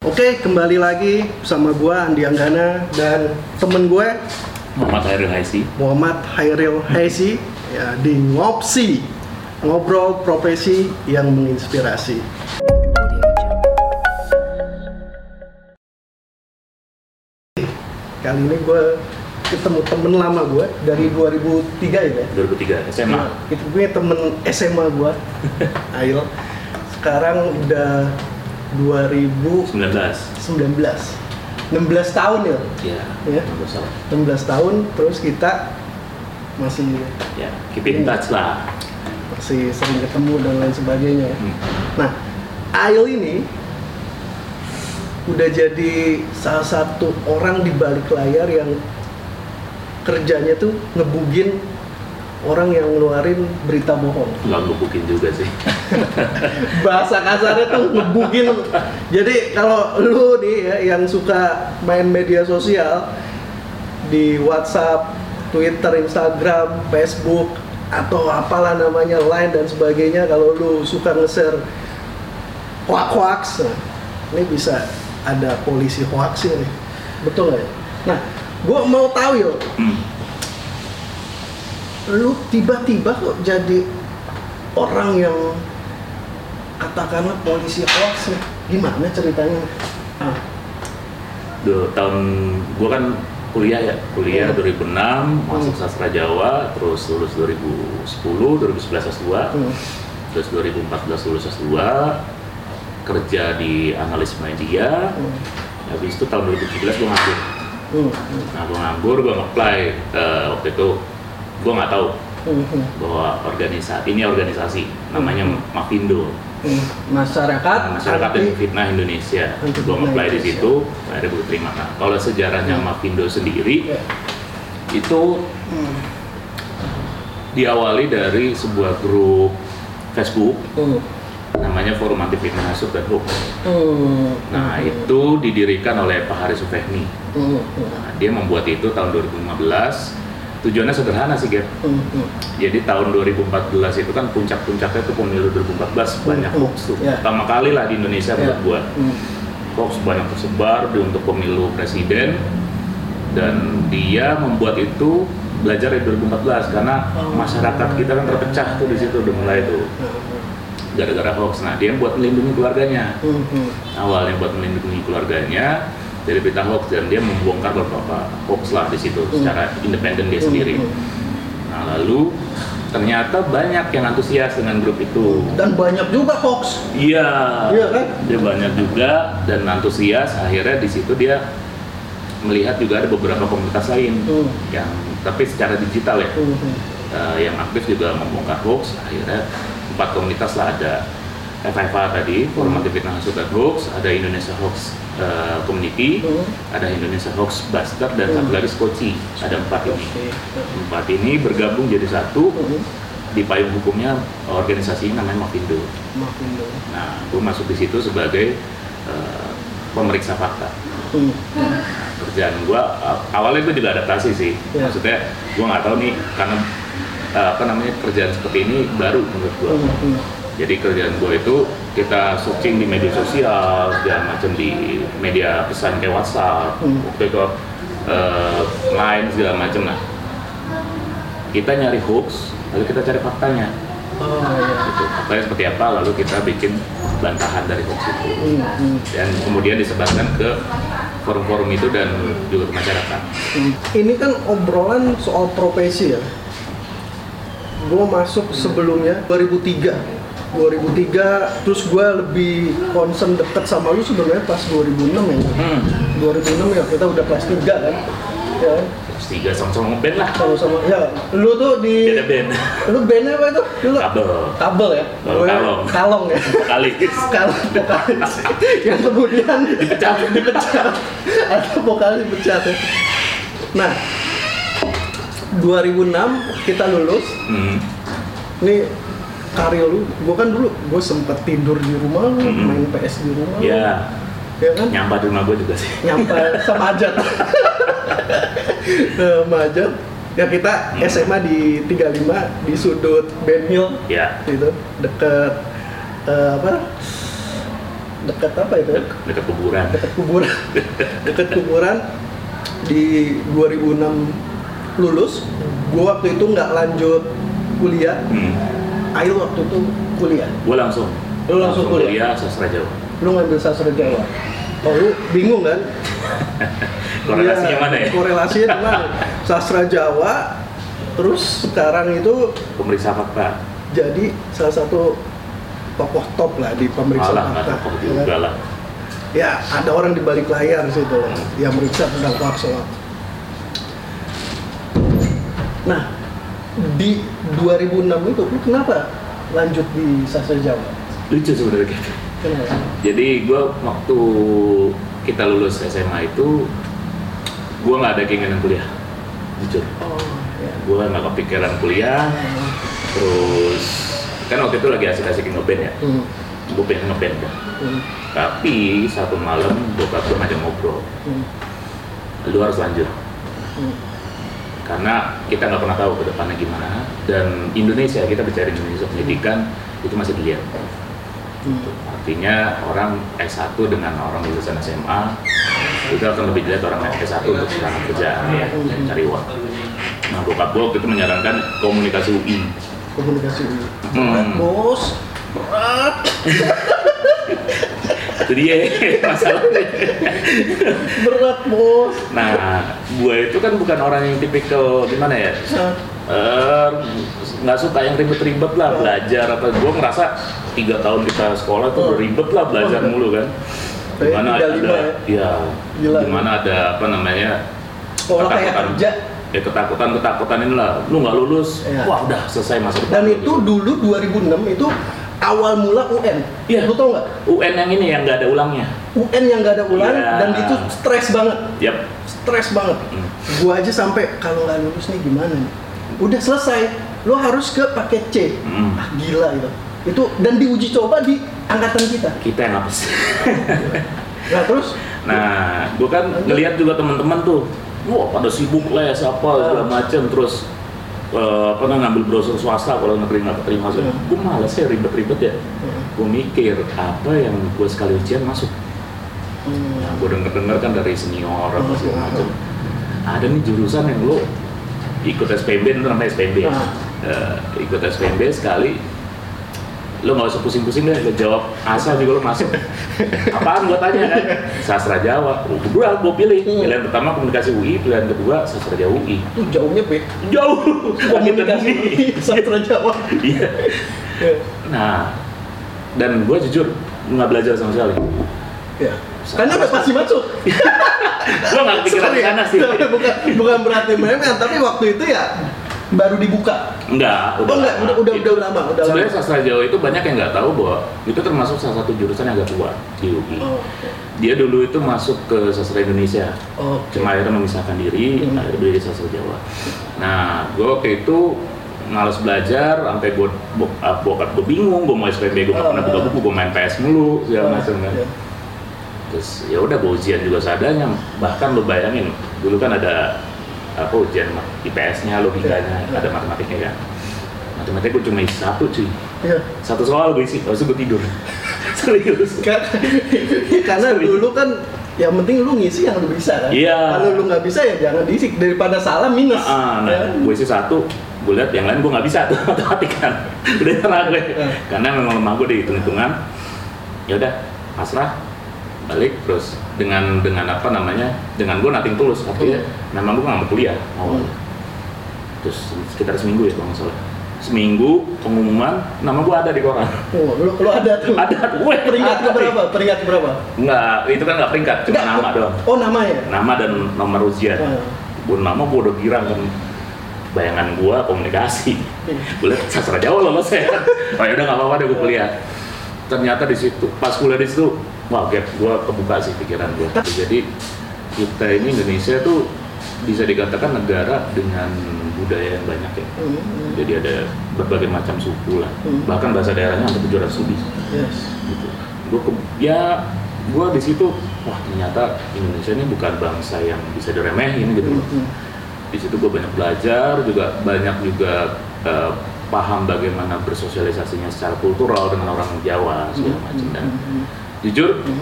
Oke, kembali lagi sama gua Andi Anggana dan temen gue Muhammad Hairil Haisi Muhammad Hairil Haisi ya, di Ngopsi Ngobrol Profesi yang Menginspirasi. Kali ini gue ketemu temen lama gue dari 2003 ya. 2003 SMA Nah, itu gue temen SMA gue, Ail. Sekarang udah 2019, 19 16 tahun ya. ya Ya. nggak salah 16 tahun terus kita masih ya keep in touch lah masih sering ketemu dan lain sebagainya. ya. Hmm. Nah, Ail ini udah jadi salah satu orang di balik layar yang kerjanya tuh ngebugin orang yang ngeluarin berita bohong. nggak ngebukin juga sih Bahasa kasarnya tuh ngebugin. Jadi kalau lu nih ya yang suka main media sosial di WhatsApp, Twitter, Instagram, Facebook atau apalah namanya Line dan sebagainya kalau lu suka nge-share hoax-hoax nah, ini bisa ada polisi hoax nih betul nggak ya? nah gua mau tahu yo Hmm. Lu tiba-tiba kok jadi orang yang katakanlah polisi hoax nih. Gimana ceritanya? Ah, Duh, tahun gua kan kuliah ya. Kuliah Hmm. 2006 masuk Hmm. sastra Jawa terus lulus 2010 2011 S2 hmm, terus 2014 lulus S2 kerja di analis media. Hmm, habis itu tahun 2017 gua nganggur. Hmm, hmm, nah gua nganggur gua nge-apply. Eh, waktu itu gua nggak tahu. Hmm, hmm, bahwa organisasi ini organisasi namanya Mafindo. Hmm. masyarakat masyarakat dan anti- fitnah Indonesia. Gue apply di situ akhirnya gue terima. Nah, kalau sejarahnya Hmm. Mafindo sendiri Ya, itu hmm, diawali dari sebuah grup Facebook hmm, namanya Forum Anti Fitnah Hasut dan Hoax. Hmm, nah hmm, itu didirikan oleh Pak Haris Sufehmi hmm, hmm, nah, dia membuat itu tahun 2015 tujuannya sederhana sih Gap hmm, hmm. jadi tahun 2014 itu kan puncak-puncaknya itu pemilu 2014 banyak Hmm. hoax tuh Ya. pertama kali lah di Indonesia Ya, menurut gua hmm, hoax banyak tersebar di untuk pemilu presiden dan dia membuat itu belajar dari 2014 karena Oh. masyarakat kita kan terpecah tuh di situ udah mulai tuh gara-gara hoax. Nah dia buat melindungi keluarganya hmm, hmm, awalnya buat melindungi keluarganya dari berita hoax dan dia membongkar beberapa hoax lah di situ Hmm. secara independen dia hmm, sendiri. hmm. Nah lalu ternyata banyak yang antusias dengan grup itu. dan banyak juga hoax Iya. Iya kan? Dia banyak juga dan antusias. Akhirnya di situ dia melihat juga ada beberapa komunitas lain Hmm. yang tapi secara digital ya, Hmm, eh, yang aktif juga membongkar hoax. Akhirnya empat komunitas lah ada FFA tadi, Forum. Anti Fitnah Hasut dan Hoax, ada Indonesia Hoax eh, Community, Hmm. ada Indonesia Hoax Buster dan Hmm. satu lagi Skoci. Ada empat ini. Empat ini bergabung jadi satu Hmm, di payung hukumnya organisasi ini namanya Mafindo. dong. Nah, gue masuk di situ sebagai eh, pemeriksa fakta. Hmm, Nah, kerjaan gue awalnya gue juga adaptasi sih. Ya. Maksudnya gue nggak tahu nih karena eh, apa namanya kerjaan seperti ini baru menurut gue. hmm, hmm. Jadi kerjaan gue itu kita searching di media sosial segala macam di media pesan kayak WhatsApp, Hmm. waktu itu eh, line segala macam. Nah, kita nyari hoax, lalu kita cari faktanya. Oh, iya. Gitu. Faktanya seperti apa, lalu kita bikin bantahan dari hoax itu. Hmm, hmm. dan kemudian disebarkan ke forum-forum itu dan juga ke masyarakat. Hmm. Ini kan obrolan soal profesi ya. Gue masuk sebelumnya 2003. 2003 terus gue lebih concern deket sama lu sebenarnya pas 2006 ya. Hmm. 2006 ya kita udah kelas 3 kan. Ya, Terus tiga sama-sama ngeband lah. sama-sama. Ya, lu tuh di Beda band. lu bandnya apa itu? Dulu Kabel. kabel ya. Gue- kalong. Kalong ya. Kali. Kalong vokalis yang kemudian Dipecat. dipecat atau vokalis dipecat ya. Nah, 2006 kita lulus. Hmm. Ini karir lu, gue kan dulu gue sempet tidur di rumah lu, Mhm. main PS di rumah lu, Ya, ya kan? nyampah di rumah gue juga sih. Nyampe sama Ajat. sama Ajat. Ya kita Hmm. SMA di 35 di sudut Ben Hill Ya. gitu, deket eh, apa? dekat apa itu? Dek- dekat kuburan. Dekat kuburan. dekat kuburan di 2006 lulus. Gue waktu itu nggak lanjut kuliah. Hmm. Ail waktu itu kuliah. Gue langsung. Lu langsung kuliah? sastra Jawa. Lu ngambil sastra Jawa. Oh lu bingung kan? Korelasinya Iya, mana ya? Korelasinya mana? Sastra Jawa, terus sekarang itu Pemeriksa fakta. jadi salah satu tokoh top lah di pemeriksa nggak fakta. tokoh ya juga kan? lah. Ya, ada orang di balik layar situ loh, yang meriksa tentang hoax. Nah, di 2006 itu lu kenapa lanjut di sastra Jawa? Lucu sebenarnya gitu. Kenapa? Jadi gue waktu kita lulus SMA itu, gue nggak ada keinginan kuliah. Jujur. Oh, ya. Gue nggak kepikiran kuliah. Terus kan waktu itu lagi asik-asik ngeband ya. Hmm, Gue pengen ngeband dah. hmm, Tapi satu malam bokap gue ngajak ngobrol. hmm, Lu harus lanjut. hmm. Karena kita nggak pernah tahu ke depannya gimana. Dan Indonesia, kita bicara Indonesia pendidikan itu masih dilihat. hmm. Artinya orang S1 dengan orang lulusan SMA itu akan lebih dilihat orang S1 untuk serangan kerjaan ya, cari uang. Nah, bokap gue itu menyarankan komunikasi UI. Komunikasi ini. Hmm. Bos. Berat. Itu dia masalahnya. Berat, bos. Nah, gue itu kan bukan orang yang tipikal gimana ya, nggak suka yang ribet-ribet lah belajar apa gue ngerasa tiga tahun kita sekolah tuh Oh. ribet lah belajar Oh. mulu kan 35 ada ya Gila. di mana ada apa namanya sekolah kayak kerja. ya ketakutan ketakutan inilah lu nggak lulus Iya. wah udah selesai masa depan Dan itu dulu 2006 itu awal mula UN. Iya. Lu tau nggak? UN yang ini yang nggak ada ulangnya UN yang nggak ada ulang Iya. dan itu stres banget. yap Stres banget. Hmm. Gua aja sampai kalau nggak lulus nih gimana nih? Udah selesai. Lo harus ke paket C. Hmm. Ah, gila itu. Itu dan diuji coba di angkatan kita. kita yang hapus Nah, terus Nah, gue kan ngelihat juga teman-teman tuh, wah pada sibuk les apa segala macem, terus eh, apa namanya ngambil browser swasta kalau negeri nggak terima masuk. Hmm. Gue males ya ribet-ribet ya. Hmm. Gue mikir apa yang gue sekali ujian masuk. Hmm. Nah, gue denger-denger kan dari senior apa segala Hmm. macem. Ada nih jurusan yang lo ikut SPB itu namanya SPB. Ah. Eh, ikut SPB sekali lo nggak usah pusing-pusing deh lo jawab asal juga lo masuk apaan gua tanya kan sastra Jawa kedua gua pilih Hmm. pilihan pertama komunikasi UI pilihan kedua sastra Jawa UI itu jauhnya be. jauh Komunikasi sastra Jawa. iya Ya. nah dan gua jujur nggak belajar sama sekali Ya. Karena udah pasti masuk. gua nggak kepikiran ke sana sih bukan bukan berarti meremehkan, tapi waktu itu ya baru dibuka. enggak Oh enggak, lama. udah udah Itu- udah lama, udah sebenarnya lama. sastra Jawa itu banyak yang nggak tahu bahwa itu termasuk salah satu jurusan yang agak tua di UI Oh, dia dulu itu masuk ke sastra Indonesia Oke. cuma akhirnya memisahkan diri, Hmm. akhirnya sastra Jawa. Nah, gue waktu itu males belajar, sampai gue bokap gue bingung, gue mau SPB, gue gak pernah buka buku, gue main PS mulu, segala macam kan. Ya. Terus ya udah gue ujian juga seadanya, bahkan lo bayangin, dulu kan ada apa ujian IPS-nya, logikanya, Ya. ada matematiknya kan. Matematika gue cuma isi satu cuy, Iya. satu soal gue isi, habis gue tidur. Serius. Ka- Karena dulu kan yang penting lu ngisi yang lu bisa kan. Iya. Kalau lu nggak bisa ya jangan diisi daripada salah minus. Ah, Ya. nah, gue isi satu, gue lihat yang lain gue nggak bisa tuh matematik kan, udah nyerah gue, Ya. karena memang lemah gue di hitung-hitungan. Ya udah, pasrah, balik terus dengan dengan apa namanya, dengan gue nating tulus, artinya memang gue nggak mau kuliah awalnya. Terus sekitar seminggu ya kalau nggak salah, seminggu pengumuman nama gue ada di koran. Oh, lu, lu ada tuh. Ada, gue Peringkat ada berapa? Peringkat berapa? Nggak, itu kan nggak peringkat, cuma Enggak. nama doang. Oh, namanya. Nama dan nomor ujian. Ah. gue nama gue udah girang kan bayangan gue komunikasi Iya. gue liat sastra Jawa lolos ya oh ya udah nggak apa-apa deh gue kuliah ternyata di situ pas kuliah di situ wah gap gue kebuka sih pikiran gue jadi kita ini Indonesia tuh bisa dikatakan negara dengan budaya yang banyak ya Hmm, hmm. jadi ada berbagai macam suku lah Hmm. bahkan bahasa daerahnya sampai 700 lebih Yes. gitu. Gue ke, ya gue di situ wah ternyata Indonesia ini bukan bangsa yang bisa diremehin gitu. Hmm, hmm. Di situ gue banyak belajar juga banyak juga eh, paham bagaimana bersosialisasinya secara kultural dengan orang Jawa segala Hmm, macam dan hmm, hmm. Jujur Hmm.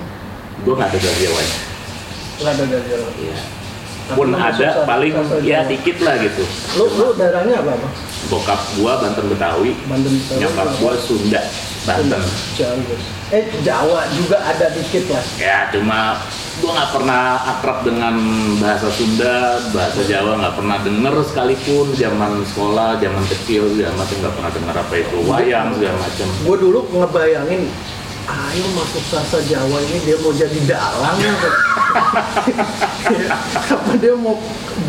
gue nggak ada dari Jawanya Nggak ada lo. Iya. Tapi pun lu ada susah paling bahasa ya Jawa. dikit lah gitu Lu lu daerahnya apa bang? bokap gua Banten Betawi Banten Betawi, nyokap gua Sunda Banten Jawa. Eh Jawa juga ada dikit lah. ya cuma gua nggak pernah akrab dengan bahasa Sunda bahasa Jawa nggak pernah denger sekalipun zaman sekolah zaman kecil segala macam nggak pernah denger apa itu wayang segala macam Gue dulu ngebayangin ayo masuk sasa Jawa ini dia mau jadi dalang. Apa? apa dia mau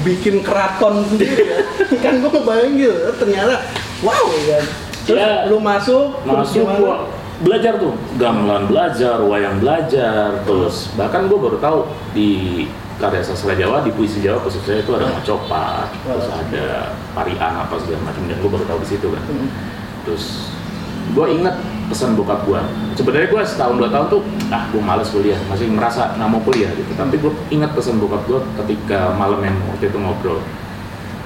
bikin keraton sendiri ya? kan gue ngebayangin gitu ternyata wow ya. Terus Ya, lu masuk masuk gua belajar tuh. Gamelan belajar wayang belajar terus bahkan gua baru tahu di karya sastra Jawa di puisi Jawa khususnya itu ada mocopat terus ada parian apa segala macam dan gua baru tahu di situ kan. Hmm. terus gue inget pesan bokap gue sebenarnya gue setahun dua tahun tuh ah gue males kuliah masih merasa nggak mau kuliah gitu tapi gue inget pesan bokap gue ketika malam yang waktu itu ngobrol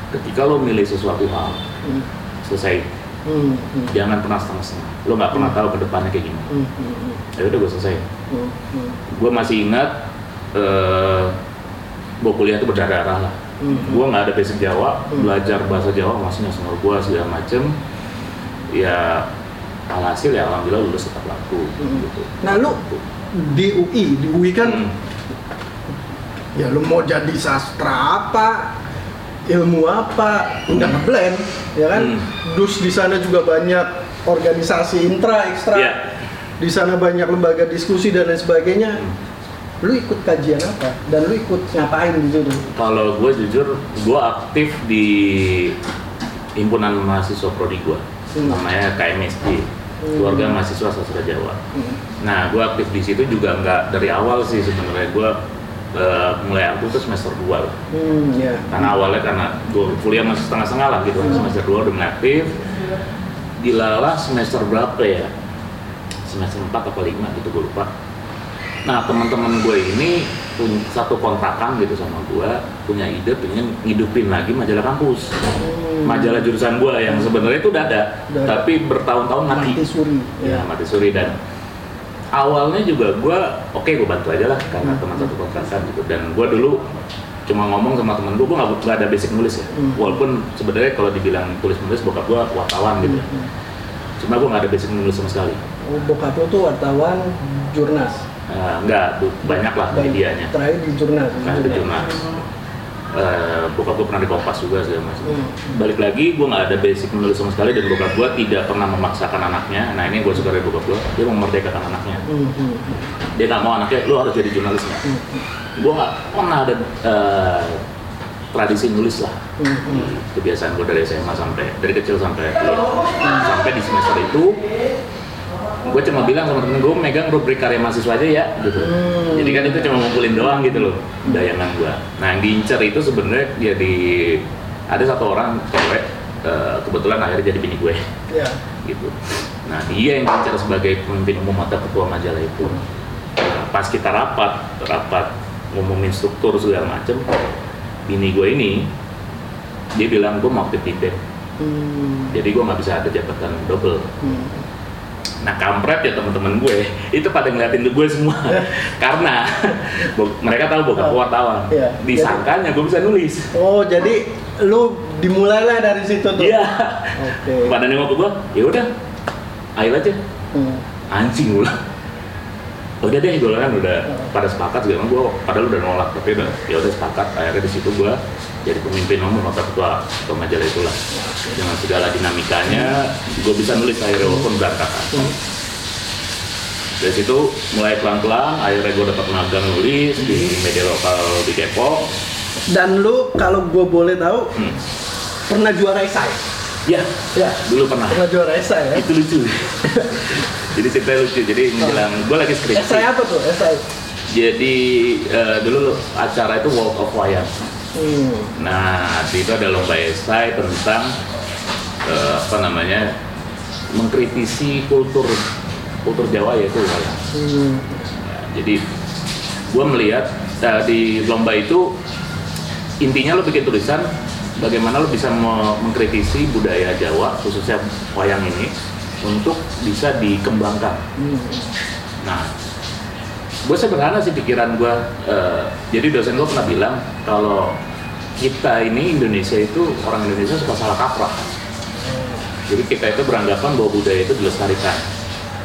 ketika lo milih sesuatu hal Hmm. selesai Hmm. Hmm. jangan pernah setengah-setengah lo nggak pernah tahu ke depannya kayak gimana Hmm. Hmm. ya udah gue selesai Hmm. Hmm. gue masih ingat eh gue kuliah itu berdarah-darah lah Hmm. gue nggak ada basic Jawa Hmm. belajar bahasa Jawa maksudnya sama gue segala macem ya alhasil ya alhamdulillah lulus tetap laku Hmm. gitu Nah lu di UI, di UI kan Hmm. ya lu mau jadi sastra apa, ilmu apa, udah ngeblend, ya kan? Hmm. Dus di sana juga banyak organisasi intra, ekstra. Iya. Di sana banyak lembaga diskusi dan lain sebagainya. Hmm. Lu ikut kajian apa? Dan lu ikut ngapain di situ? kalau gue jujur gue aktif di himpunan mahasiswa prodi gue Hmm. namanya Hmm. Keluarga mahasiswa sastra Jawa Hmm. nah gue aktif di situ juga nggak dari awal sih sebenarnya gue eh, mulai aktif tuh semester 2 lah Hmm, ya. karena awalnya karena gue kuliah masih setengah-setengah lah gitu Hmm. semester 2 udah mulai aktif dilalah semester berapa ya semester 4 apa 5 gitu gue lupa nah teman-teman gue ini punya satu kontrakan gitu sama gue punya ide pengen ngidupin lagi majalah kampus Hmm. majalah jurusan gue yang sebenarnya itu udah ada Udah tapi bertahun-tahun mati mati suri. ya mati suri dan awalnya juga gue oke gue bantu aja lah karena Hmm. teman satu kontrakan gitu dan gue dulu cuma ngomong sama temen gue gue nggak nggak ada basic nulis ya Hmm. walaupun sebenarnya kalau dibilang tulis menulis bokap gue wartawan gitu ya. Hmm. cuma gue nggak ada basic nulis sama sekali Oh, bokap lu tuh wartawan jurnas. Eh, nggak tuh banyak lah Baik. medianya. Terakhir di jurnas. nah itu jurnas Eh, bokap gue pernah di kompas juga segala macam. Hmm. balik lagi gue nggak ada basic menulis sama sekali dan bokap gue tidak pernah memaksakan anaknya. Nah ini gue suka dari bokap gue dia memerdekakan anaknya. Hmm, hmm, dia nggak mau anaknya lu harus jadi jurnalis nggak hmm, gue nggak pernah ada eh, tradisi nulis lah. Hmm, hmm. kebiasaan gue dari SMA sampai dari kecil sampai kuliah. Sampai di semester itu gue cuma bilang sama temen gue megang rubrik karya mahasiswa aja ya gitu Hmm. jadi kan itu cuma ngumpulin doang gitu loh bayangan gue nah yang diincer itu sebenarnya dia di ada satu orang cewek eh, kebetulan akhirnya jadi bini gue Ya. gitu. Nah dia yang diincar sebagai pemimpin umum atau ketua majalah itu. Nah, pas kita rapat, rapat ngomongin struktur segala macem, bini gue ini dia bilang gue mau aktif di Hmm, jadi gue nggak bisa ada jabatan double. hmm. Nah kampret ya teman-teman gue itu pada ngeliatin gue semua karena mereka tahu bokap gue wartawan. Iya. Disangkanya gue bisa nulis. Oh, jadi lu dimulailah dari situ tuh. Iya. Oke. Pada nengok ke gue, ya udah, ayo aja. Hmm. anjing gue udah deh gue kan udah pada sepakat segala gue padahal udah nolak tapi udah ya udah sepakat akhirnya di situ gue jadi pemimpin umum atau ketua ketua majalah itulah dengan segala dinamikanya gue bisa nulis akhirnya walaupun berantakan dari situ mulai pelan-pelan akhirnya gue dapat magang nulis di media lokal di Depok Dan lu kalau gue boleh tahu hmm. pernah juara esai? ya Ya. dulu pernah Pernah juara esai ya? itu lucu jadi ceritanya lucu jadi menjelang gue lagi skripsi Esai apa tuh? Esai. Jadi eh, dulu acara itu Walk of Wayang. Hmm. Nah, itu ada lomba esai tentang eh, apa namanya mengkritisi kultur kultur Jawa yaitu wayang. Hmm. Nah, jadi gue melihat eh, di lomba itu intinya lo bikin tulisan bagaimana lo bisa me- mengkritisi budaya Jawa khususnya wayang ini untuk bisa dikembangkan. Hmm. Nah, gue sederhana sih pikiran gue eh, jadi dosen gue pernah bilang kalau kita ini Indonesia itu orang Indonesia suka salah kaprah. Jadi kita itu beranggapan bahwa budaya itu dilestarikan.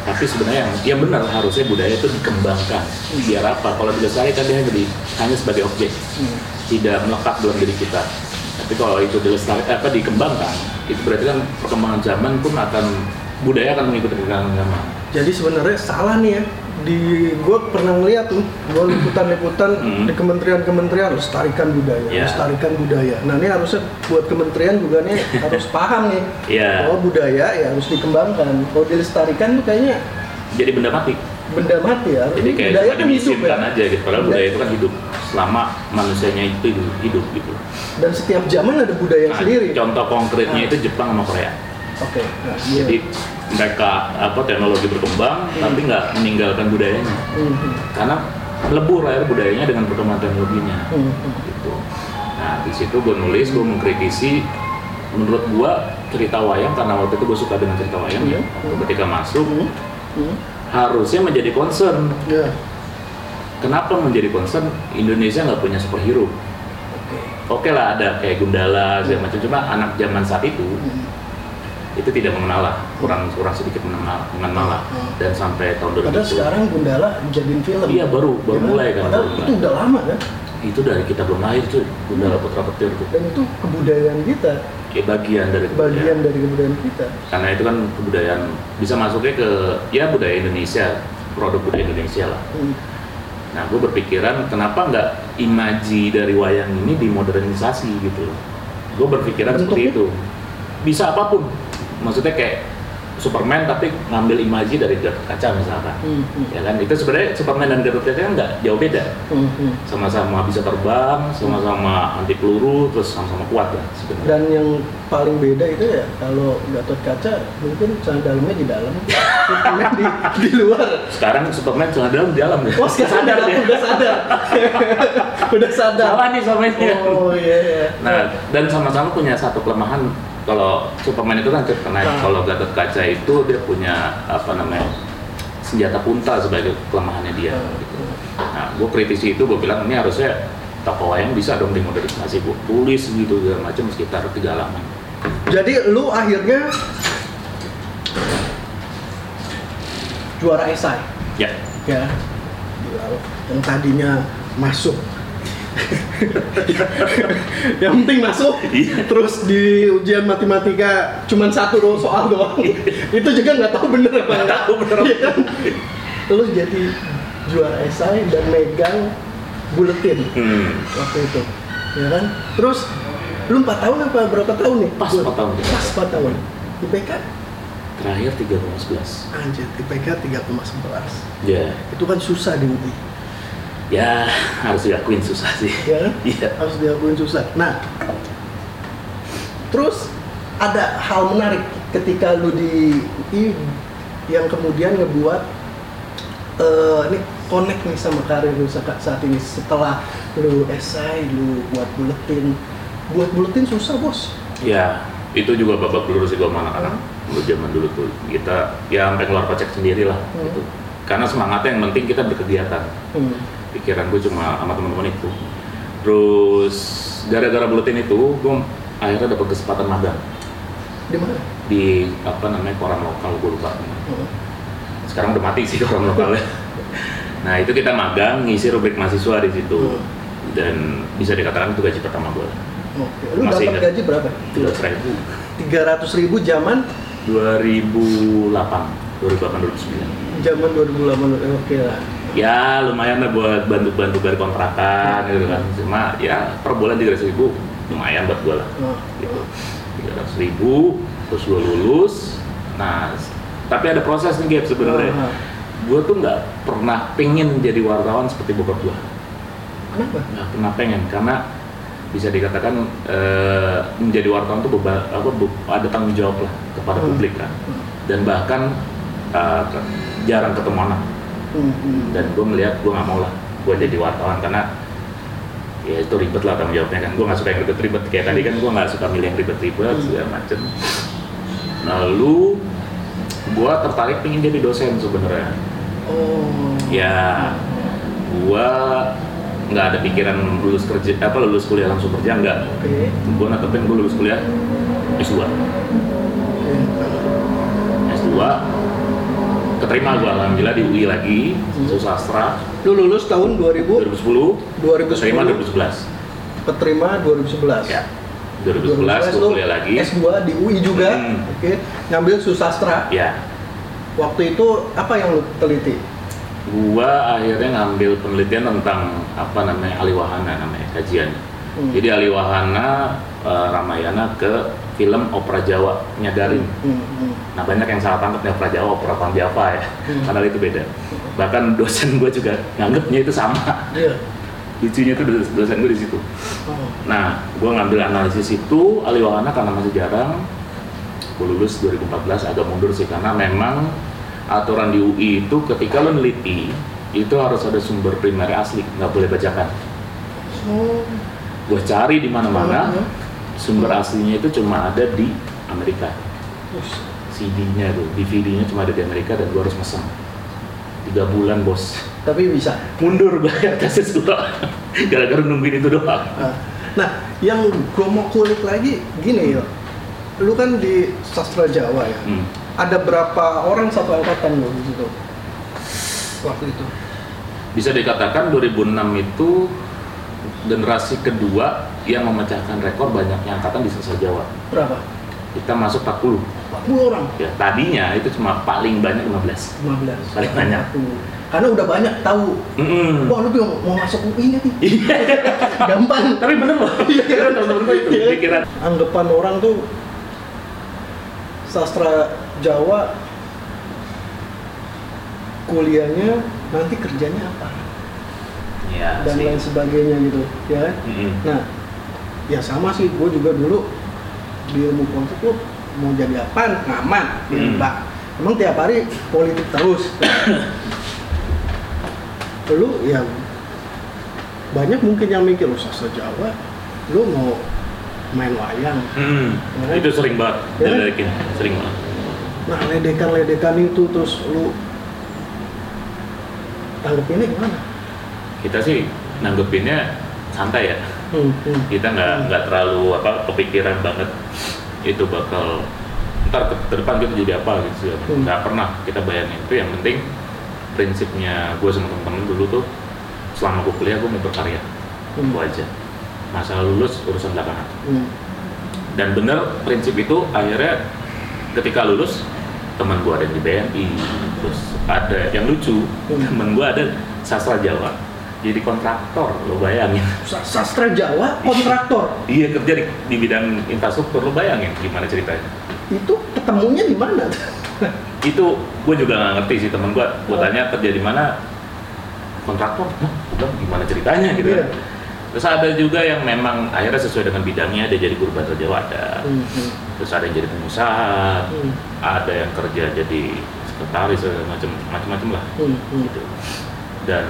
Tapi sebenarnya yang, benar harusnya budaya itu dikembangkan. Biar apa? Kalau dilestarikan dia hanya, di- hanya sebagai objek. Tidak melekat dalam diri kita. Tapi kalau itu dilestarikan apa dikembangkan itu berarti kan perkembangan zaman pun akan budaya akan mengikuti perkembangan zaman. Jadi sebenarnya salah nih ya. Di gue pernah ngeliat tuh, gue liputan-liputan Hmm. di kementerian-kementerian lestarikan budaya, Ya. lestarikan budaya. Nah ini harusnya buat kementerian juga nih harus paham nih Iya. bahwa budaya ya harus dikembangkan. Kalau dilestarikan tuh kayaknya jadi benda mati benda mati ya. jadi kayak budaya kan hidup ya. aja gitu padahal Budaya- budaya itu kan hidup selama manusianya itu hidup, hidup gitu Dan setiap zaman ada budaya Nah, sendiri. contoh konkretnya Ah. itu Jepang sama Korea Oke. Nah, iya. jadi mereka apa teknologi berkembang tapi nggak meninggalkan budayanya Hmm, hmm, karena lebur air budayanya dengan perkembangan teknologinya hmm, hmm. gitu nah di situ gue nulis gue mengkritisi menurut gue cerita wayang karena waktu itu gue suka dengan cerita wayang ya Hmm. ketika masuk Hmm, hmm. harusnya menjadi concern Ya. kenapa menjadi concern Indonesia nggak punya superhero Oke. oke lah ada kayak Gundala segala macam cuma anak zaman saat itu Hmm. Itu tidak mengenal lah kurang kurang sedikit mengenal mengenal lah Hmm. dan sampai tahun 2000 Padahal sekarang Gundala dijadiin film. iya baru baru Ya mulai kan Padahal itu udah lama kan. itu dari kita belum lahir cuy Gundala Putra Petir tuh Dan itu kebudayaan kita, ya, bagian dari kebudayaan. bagian dari kebudayaan kita. karena itu kan kebudayaan bisa masuknya ke ya budaya Indonesia produk budaya Indonesia lah Hmm. nah gue berpikiran kenapa nggak imaji dari wayang ini dimodernisasi gitu gue berpikiran seperti Bentuknya? itu bisa apa pun maksudnya kayak Superman tapi ngambil imaji dari Gatot Kaca misalkan Hmm, hmm. ya kan itu sebenarnya Superman dan Gatot Kaca kan nggak jauh beda Hmm, hmm. sama-sama bisa terbang sama-sama anti peluru terus sama-sama kuat lah sebenarnya Dan yang paling beda itu ya kalau Gatot Kaca mungkin celana dalamnya di dalam, Superman di, di luar. sekarang Superman celana dalam di dalam ya Oh sekarang sadar dia udah sadar, udah sadar. salah nih sama Oh iya. iya. Nah, dan sama-sama punya satu kelemahan. Kalau Superman itu kan terkena, Ah. kalau Gatot Kaca itu dia punya apa namanya senjata punta sebagai kelemahannya dia. Ah. Gitu. Nah, gue kritisi itu, gue bilang ini harusnya toko wayang bisa dong dimodernisasi, gue tulis gitu segala macam sekitar tiga halaman. Jadi lu akhirnya juara esai. Ya, ya yang tadinya masuk yang penting masuk Iya. terus di ujian matematika cuman satu do- soal doang. Itu juga nggak tahu bener apa Nggak tahu bener kan? lu jadi juara esai dan megang buletin hmm. waktu itu. Ya kan? Terus lu empat tahun apa berapa tahun nih? Pas empat tahun. pas empat tahun. IPK terakhir 3,11. anjir IPK 3,11 Ya, itu kan susah di UI ya harus diakuin susah sih. ya? Iya. harus diakuin susah. Nah, terus ada hal menarik ketika lu di yang kemudian ngebuat eh ini connect nih sama karir lu saat ini setelah lu esai, lu buat buletin, buat buletin susah bos. Ya, itu juga babak belur sih gua sama anak-anak. Dulu zaman dulu tuh kita ya sampai keluar kocek sendiri lah Hmm. gitu. Karena semangatnya yang penting kita berkegiatan. Hmm. Pikiran gue cuma sama teman-teman itu. Terus gara-gara buletin itu, gue akhirnya dapat kesempatan magang Di mana? di apa namanya koran lokal gue lupa. Hmm. Sekarang udah mati sih koran lokalnya. nah itu kita magang ngisi rubrik mahasiswa di situ Hmm. dan bisa dikatakan itu gaji pertama gue. Oke. Lu Masih dapat gaji berapa? Tiga ribu. Tiga ratus ribu zaman 2008 2008 2009 zaman 2008 oke lah. Ya lumayan lah buat bantu-bantu dari kontrakan gitu kan cuma ya per bulan tiga ribu lumayan buat gue lah Oh. gitu tiga ratus ribu terus gue lulus nah tapi ada proses nih Gap sebenarnya Ah. gue tuh nggak pernah pengen jadi wartawan seperti bokap gue Kenapa? nggak pernah pengen karena bisa dikatakan eh, menjadi wartawan tuh beba, apa, bu- ada tanggung jawab lah kepada Hmm. publik kan Hmm. dan bahkan eh, jarang ketemu anak Hmm, hmm. dan gue melihat gue nggak mau lah gue jadi wartawan karena ya itu ribet lah tanggung jawabnya kan gue nggak suka yang ribet-ribet kayak tadi kan gue nggak suka milih yang ribet-ribet Hmm. segala macem lalu gue tertarik pengen jadi dosen sebenarnya Oh. ya gua nggak ada pikiran lulus kerja apa lulus kuliah langsung kerja nggak Oke. gua natepin gua lulus kuliah S2 Oke. S2 keterima gua alhamdulillah di UI lagi Hmm. sastra Lu lulus tahun 2000, 2010 2010. keterima 2011 keterima 2011. ya 2011 lu gua kuliah lagi S2 di UI juga. Hmm. Oke. Ngambil susastra. ya Waktu itu apa yang lu teliti? gua akhirnya ngambil penelitian tentang apa namanya aliwahana namanya kajian Hmm. jadi aliwahana eh, Ramayana ke film opera Jawa Nyadarin Hmm, hmm. nah banyak yang salah tangkap nih opera Jawa opera Panjava ya Hmm. padahal itu beda bahkan dosen gua juga nganggapnya itu sama Iya. lucunya itu dos- dosen gue di situ Oh. nah gua ngambil analisis itu aliwahana karena masih jarang gue lulus 2014 agak mundur sih karena memang aturan di UI itu ketika lo neliti itu harus ada sumber primer asli nggak boleh bacakan Oh. Gue cari di mana-mana Hmm. sumber aslinya itu cuma ada di Amerika. CD-nya tuh DVD-nya cuma ada di Amerika dan gue harus mesen tiga bulan bos Tapi bisa. mundur gue tesis gue gara-gara nungguin itu doang Nah, Nah, yang gue mau kulik lagi gini ya. Lu kan di sastra Jawa ya. Hmm. Ada berapa orang satu angkatan lo di situ? Waktu itu. bisa dikatakan 2006 itu generasi kedua yang memecahkan rekor banyaknya angkatan di sastra Jawa Berapa? kita masuk 40 40 orang. ya tadinya itu cuma paling banyak 15 15. Paling banyak. Karena udah banyak tahu. Mm-mm. Wah, lu mau, mau masuk UI nggak nih? Iya. Gampang. tapi bener loh iya temen-temen gue itu Iya. pikiran Anggapan orang tuh sastra Jawa kuliahnya nanti kerjanya apa ya dan sih lain sebagainya gitu ya kan? Mm-mm. Nah, ya sama sih, gue juga dulu di ilmu politik tuh mau jadi apa? Ngaman, Hmm. Mbak. Emang tiap hari politik terus. lu ya banyak mungkin yang mikir lu sastra Jawa, lu mau main wayang. Hmm, Ya. itu sering banget, Ya. diledekin, sering banget. Nah, ledekan-ledekan itu terus lu tanggepinnya gimana? Kita sih nanggepinnya santai ya. Hmm, hmm. Kita nggak Hmm. nggak terlalu apa kepikiran banget itu bakal ntar ke, depan kita jadi apa gitu. Hmm. Nggak pernah kita bayangin itu yang penting prinsipnya gue sama temen-temen dulu tuh selama gue kuliah gue mau berkarya Hmm. itu aja masalah lulus urusan belakangan Hmm. dan bener prinsip itu akhirnya ketika lulus teman gua ada di BNI terus ada yang lucu Hmm. temen gua ada sastra Jawa jadi kontraktor lo bayangin Sa- Sastra Jawa kontraktor. dia kerja di, di bidang infrastruktur lo bayangin gimana ceritanya Itu ketemunya di mana? itu gue juga nggak ngerti sih temen gua gua Oh. tanya kerja di mana kontraktor Hah? Gimana ceritanya gitu Iya. kan terus ada juga yang memang akhirnya sesuai dengan bidangnya dia jadi guru bahasa Jawa ada Hmm, hmm, terus ada yang jadi pengusaha hmm, ada yang kerja jadi sekretaris segala macam macam-macam lah hmm, hmm. gitu dan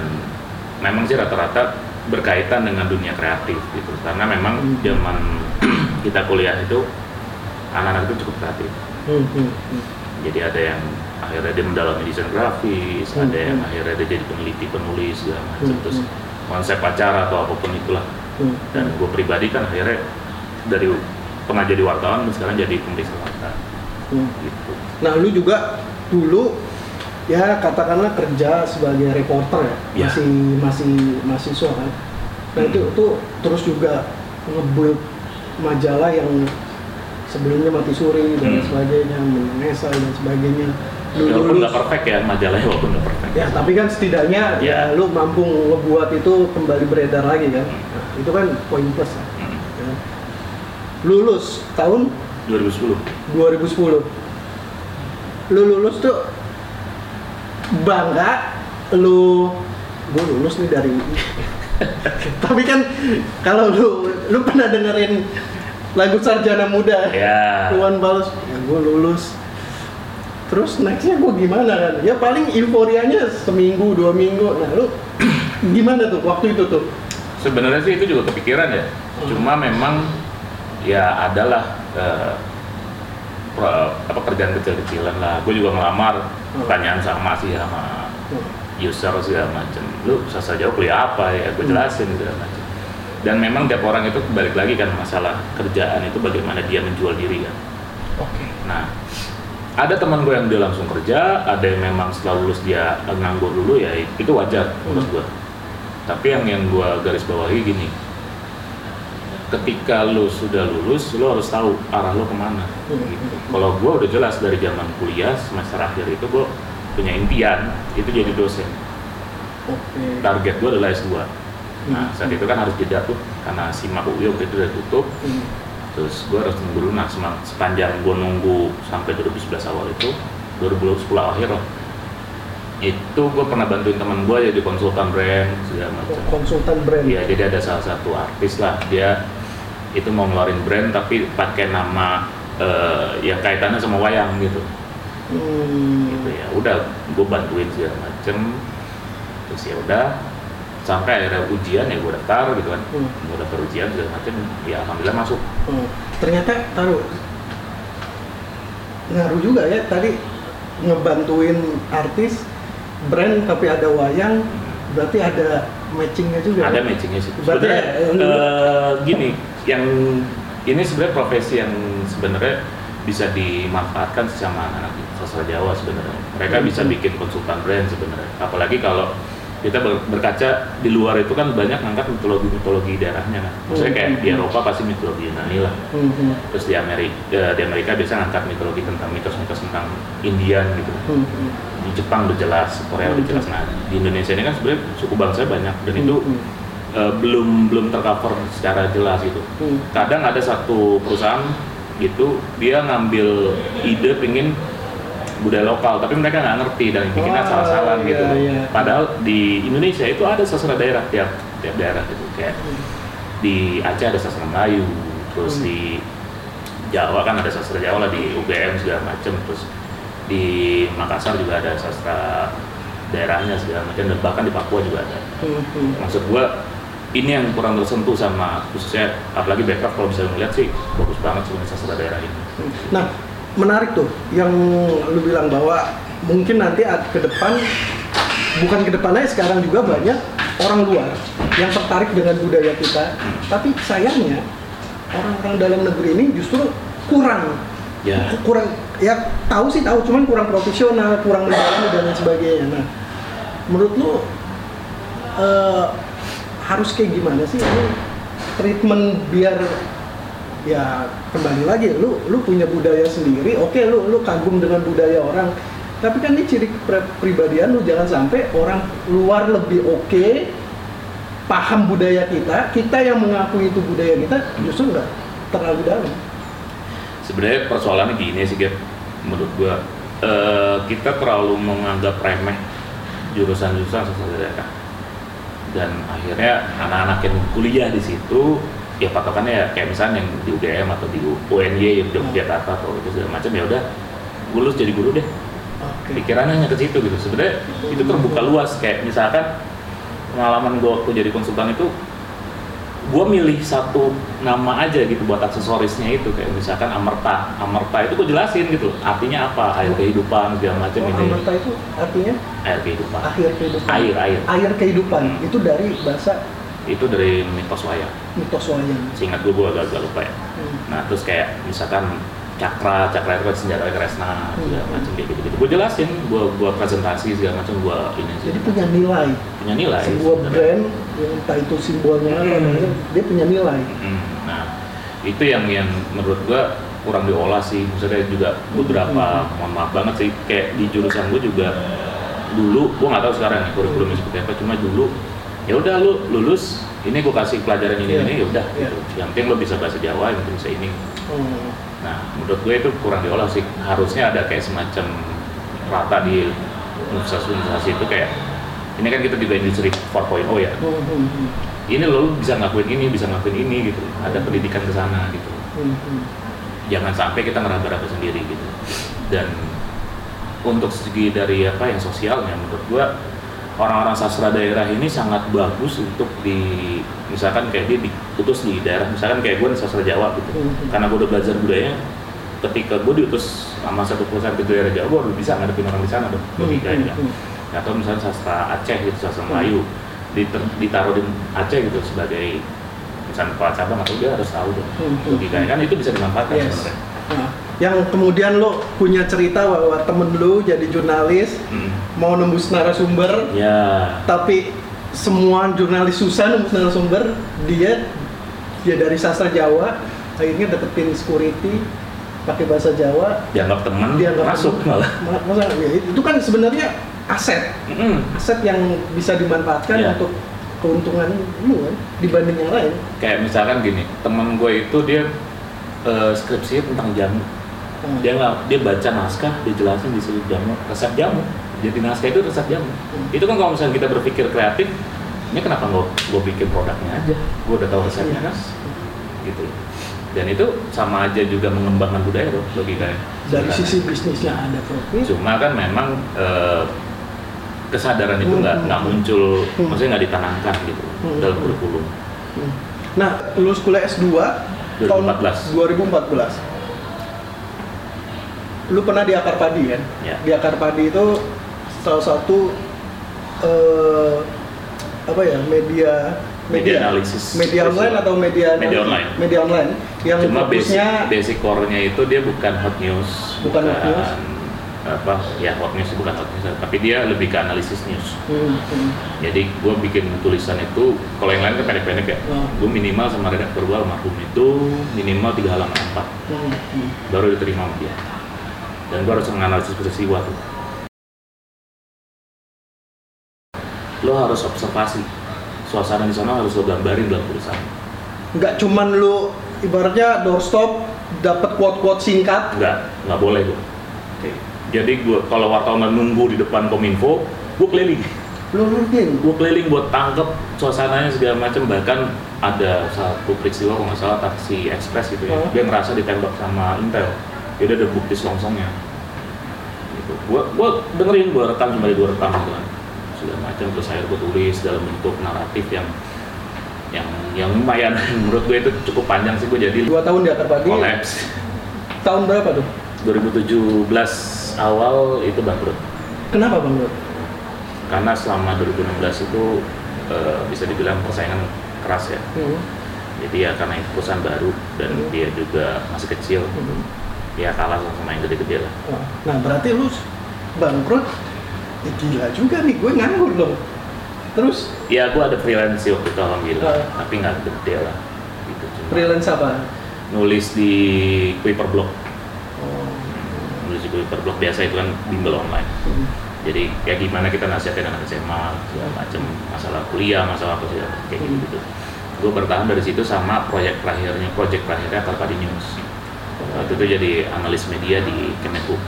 memang sih rata-rata berkaitan dengan dunia kreatif gitu karena memang Hmm. zaman kita kuliah itu anak-anak itu cukup kreatif Hmm, hmm, hmm. jadi ada yang akhirnya dia mendalami desain grafis Hmm, ada yang hmm. akhirnya dia jadi peneliti penulis segala macam Hmm, terus hmm. konsep acara atau apa pun itulah Hmm, dan gue pribadi kan akhirnya dari pernah jadi wartawan dan sekarang jadi pemeriksa warta hmm. gitu Nah, lu juga dulu ya katakanlah kerja sebagai reporter ya, Ya. masih masih mahasiswa kan. Nah, itu Hmm. tuh terus juga nge-build majalah yang sebelumnya mati suri dan Hmm. sebagainya, menesa dan sebagainya. Lu walaupun nggak perfect ya majalahnya walaupun nggak perfect Ya, tapi kan setidaknya ya. Ya. lu mampu ngebuat itu kembali beredar lagi kan. Nah, itu kan poin plus lah. Hmm. ya. Lulus tahun 2010 2010. Lu lulus tuh bangga lu gue lulus nih dari UI. Tapi kan kalau lu lu pernah dengerin lagu Sarjana Muda? Ya Tuan Balas ya gue lulus. Terus nextnya gue gimana kan? Ya paling euforianya seminggu dua minggu. Nah lu gimana tuh waktu itu tuh? Sebenarnya sih itu juga kepikiran ya. Hmm. cuma memang ya adalah pro- apa kerjaan kecil-kecilan lah. Gue juga ngelamar. Pertanyaan sama sih sama Hmm. user segala macam lu sastra Jawa kuliah apa ya gue Hmm. jelasin segala macam dan memang tiap orang itu balik lagi kan masalah kerjaan itu bagaimana dia menjual diri kan Oke. nah ada teman gue yang dia langsung kerja ada yang memang setelah lulus dia nganggur dulu ya itu wajar menurut Hmm. gue tapi yang yang gue garis bawahi gini ketika lu sudah lulus lu harus tahu arah lu ke mana Hmm. gitu. kalau gue udah jelas dari zaman kuliah semester akhir itu gue punya impian itu jadi dosen target gue adalah S2 nah Hmm. saat itu kan harus jeda tuh karena SIMA UI waktu itu udah tutup Hmm. terus gue harus nunggu semang- sepanjang gue nunggu sampai 2011 awal itu 2010 akhir lah itu gue pernah bantuin teman gue jadi konsultan brand segala macam Konsultan brand. Iya, jadi ada salah satu artis lah dia itu mau ngeluarin brand tapi pakai nama eh, yang kaitannya sama wayang gitu. Hmm. Gitu ya. Udah gue bantuin segala macem. Terus ya udah sampai akhirnya ujian ya gue daftar gitu kan. Hmm. Gue daftar ujian segala macem. Ya alhamdulillah masuk. Hmm. Ternyata taruh ngaruh juga ya tadi ngebantuin artis brand tapi ada wayang berarti ada matchingnya juga. Ada matchingnya sih. Berarti ya, eh, gini, yang ini sebenarnya profesi yang sebenarnya bisa dimanfaatkan sama anak-anak sastra Jawa sebenarnya. Mereka Hmm. bisa bikin konsultan brand sebenarnya. Apalagi kalau kita ber- berkaca di luar itu kan banyak ngangkat mitologi-mitologi daerahnya kan. Maksudnya kayak Hmm. di Eropa pasti mitologi Yunani lah. Hmm, hmm, Terus di Amerika, di Amerika biasa ngangkat mitologi tentang mitos-mitos tentang Indian gitu hmm, hmm. di Jepang udah jelas, Korea udah Hmm. jelas. Nah, di Indonesia ini kan sebenarnya suku bangsa banyak dan itu Hmm, eh, belum belum tercover secara jelas gitu. hmm. Kadang ada satu perusahaan gitu dia ngambil ide pingin budaya lokal, tapi mereka nggak ngerti dan bikinnya salah-salah iya, gitu. iya. Padahal di Indonesia itu ada sastra daerah tiap tiap daerah gitu kayak di Aceh ada sastra Melayu, terus Hmm. di Jawa kan ada sastra Jawa lah di UGM segala macem, terus di Makassar juga ada sastra daerahnya segala macam dan bahkan di Papua juga ada. Hmm, hmm. Maksud gua ini yang kurang tersentuh sama khususnya apalagi backup kalau bisa ngeliat sih bagus banget sebenarnya sastra daerah ini. Nah, menarik tuh yang lu bilang bahwa mungkin nanti ke depan bukan ke depannya sekarang juga banyak orang luar yang tertarik dengan budaya kita, tapi sayangnya orang-orang dalam negeri ini justru kurang Ya, kurang ya tahu sih tahu cuman kurang profesional, kurang mendalami dan lain sebagainya. Nah, menurut lu eh, harus kayak gimana sih? Ini treatment biar ya kembali lagi lu lu punya budaya sendiri oke lu lu kagum dengan budaya orang. Tapi kan ini ciri kepribadian lu jangan sampai orang luar lebih oke paham budaya kita kita yang mengakui itu budaya kita justru nggak terlalu dalam. Sebenarnya persoalannya gini sih Gap. Menurut gua eh, kita terlalu menganggap remeh jurusan-jurusan daerah dan akhirnya anak-anak yang kuliah di situ ya patokannya ya kayak misalnya yang di UGM atau di UNY yang di Yogyakarta atau itu segala macam ya udah gue lulus jadi guru deh. Oke. Pikirannya hanya ke situ gitu. Sebenarnya itu terbuka luas. Kayak misalkan pengalaman gue waktu jadi konsultan itu gue milih satu nama aja gitu buat aksesorisnya itu kayak misalkan amerta amerta itu gue jelasin gitu artinya apa? Air kehidupan segala macam Oh, ini. Amerta itu artinya? Air kehidupan. Akhir kehidupan. Air air. Air kehidupan. Hmm. itu dari bahasa? Itu dari mitos wayang. Mitos wayang. Seingat gue gue agak-agak lupa ya. Hmm. nah terus kayak misalkan cakra cakra itu kan senjata kresna segala Hmm. macam kayak gitu gitu gue jelasin gue gue presentasi segala macam gue ini sih jadi punya nilai punya nilai sebuah sebenarnya. brand yang entah itu simbolnya Hmm. namanya, dia punya nilai Hmm, Nah, itu yang yang menurut gua kurang diolah sih. Maksudnya juga beberapa, Hmm. mohon maaf banget sih, kayak di jurusan gua juga dulu, gua nggak tahu sekarang nih kurikulumnya seperti apa. Cuma dulu, ya udah lu lulus, ini gua kasih pelajaran ini Iya. ini, ya udah. Iya. Gitu. Yang penting lo bisa bahasa Jawa, yang penting bisa ini. Hmm. Nah, menurut gue itu kurang diolah sih. Harusnya ada kayak semacam rata di universitas-universitas itu kayak ini kan kita juga industri 4.0 ya. Ini lo bisa ngakuin ini bisa ngakuin ini gitu. Ada pendidikan ke sana gitu. Jangan sampai kita ngeraba-raba sendiri gitu. Dan untuk segi dari apa yang sosialnya menurut gua orang-orang sastra daerah ini sangat bagus untuk di misalkan kayak dia diutus di daerah misalkan kayak gue di sastra Jawa gitu. Hmm. karena gue udah belajar budayanya ketika gue diutus sama satu perusahaan ke daerah Jawa gue udah bisa ngadepin orang di sana dong Hmm, logikanya. hmm, hmm. atau misalnya sastra Aceh gitu sastra Melayu diter- ditaruh di Aceh gitu sebagai misalnya kepala cabang atau dia harus tahu dong logikanya. Kan itu bisa dimanfaatkan Yes. sebenarnya. Nah, yang kemudian lo punya cerita bahwa temen lo jadi jurnalis Hmm. mau nembus narasumber ya tapi semua jurnalis susah nembus narasumber dia dia dari sastra Jawa akhirnya deketin security pakai bahasa Jawa dianggap teman dia nggak masuk malah Ma- masa ya, itu kan sebenarnya aset Mm-mm. aset yang bisa dimanfaatkan Iya. untuk keuntungan lu kan dibanding yang lain kayak misalkan gini teman gue itu dia eh, skripsinya tentang jamu Hmm. dia nggak dia baca naskah dia jelasin di situ jamu resep jamu jadi naskah itu resep jamu Hmm. itu kan kalau misalnya kita berpikir kreatif ini kenapa nggak gue bikin produknya aja gue udah tahu resepnya kan gitu dan itu sama aja juga mengembangkan budaya loh logikanya dari Sebenarnya. sisi bisnisnya ada profit cuma kan memang eh, kesadaran itu Hmm, nggak hmm, nggak muncul Hmm. maksudnya nggak ditanamkan gitu Hmm, dalam kurikulum Hmm. Nah, lulus kuliah S2 tahun 2014. 2014. Lu pernah di Akar Padi kan? Ya. Di Akar Padi itu salah satu eh, apa ya media Media analisis. media online atau media Media online. media online yang cuma basic fokusnya basic core-nya itu dia bukan hot news Bukan hot news. apa ya hot news bukan hot news tapi dia lebih ke analisis news Hmm, hmm. jadi gue bikin tulisan itu kalau yang lain kan pendek-pendek ya Oh. gue minimal sama redaktur gue almarhum itu minimal tiga halaman empat Hmm, hmm. baru diterima dia dan gue harus menganalisis peristiwa tuh. Lo harus observasi. Suasana di sana harus lo gambarin dalam tulisan nggak cuman lu ibaratnya doorstop dapat quote-quote singkat. Nggak nggak boleh gue jadi gue kalau wartawan nunggu di depan kominfo gue keliling. Lu rutin? Gue keliling buat tangkep suasananya segala macam. Bahkan ada satu peristiwa kalau nggak salah taksi ekspres gitu ya. Oh. dia ngerasa ditembak sama intel jadi ada bukti selongsongnya. Gitu. Gue gue dengerin gue rekam cuma gue rekam gitu kan. Segala macam terus akhirnya gue tulis dalam bentuk naratif yang yang yang lumayan. Menurut gue itu cukup panjang sih gue jadi dua tahun di Akar Padi kolaps. Tahun berapa tuh? 2017 awal itu bangkrut. Kenapa bang Nur? karena selama 2016 itu eh, bisa dibilang persaingan keras ya. Hmm. jadi ya karena itu perusahaan baru dan Hmm. dia juga masih kecil. Hmm. Ya kalah sama yang gede-gede lah. Nah berarti lu bangkrut, eh, gila juga nih gue nganggur dong. Terus? Ya gua ada freelance sih waktu itu alhamdulillah. Ah. tapi nggak gede lah gitu. Cuma freelance apa? nulis di Kuiper Blog Oh. nulis di Kuiper Blog biasa itu kan bimbel online. Hmm. jadi kayak gimana kita nasihatin anak SMA segala macam masalah kuliah masalah apa sih kayak gitu gitu gue bertahan dari situ sama proyek terakhirnya proyek terakhirnya Karpadi News waktu itu jadi analis media di Kemenhub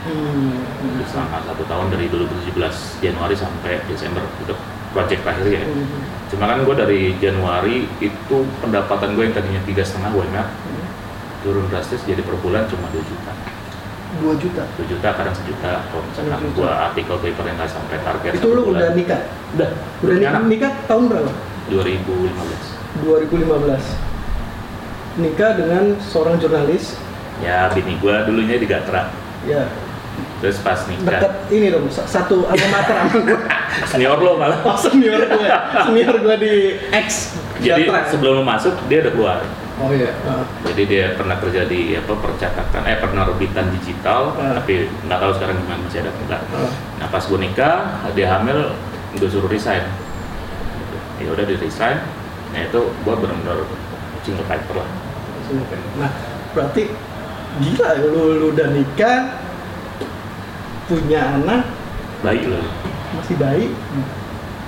Hmm. Jadi selama satu tahun dari 2017 Januari sampai Desember itu proyek terakhir ya Hmm. cuma kan gue dari Januari itu pendapatan gue yang tadinya tiga setengah UMR Hmm. turun drastis jadi per bulan cuma 2 juta Dua juta. 2 juta kadang sejuta kalau misalkan gue artikel paper yang nggak sampai target Itu lu udah nikah? udah Udah nikah, nikah tahun berapa? 2015 2015. Nikah dengan seorang jurnalis. Ya bini gue dulunya di Gatra Ya. terus pas nikah Dekat ini dong, sa- satu alma mater sama gue. senior lo malah Oh, senior gue. Senior gue di X. jadi Jatra. sebelum lo masuk dia udah keluar Oh iya. Ah. jadi dia pernah kerja di apa percetakan eh penerbitan digital Ah. tapi nggak tahu sekarang gimana masih ada enggak Ah. nah pas gue nikah dia hamil gue suruh resign ya udah di resign nah itu gue benar-benar single fighter lah Nah, berarti gila ya, lu, lu udah nikah, punya anak, baik loh masih bayi,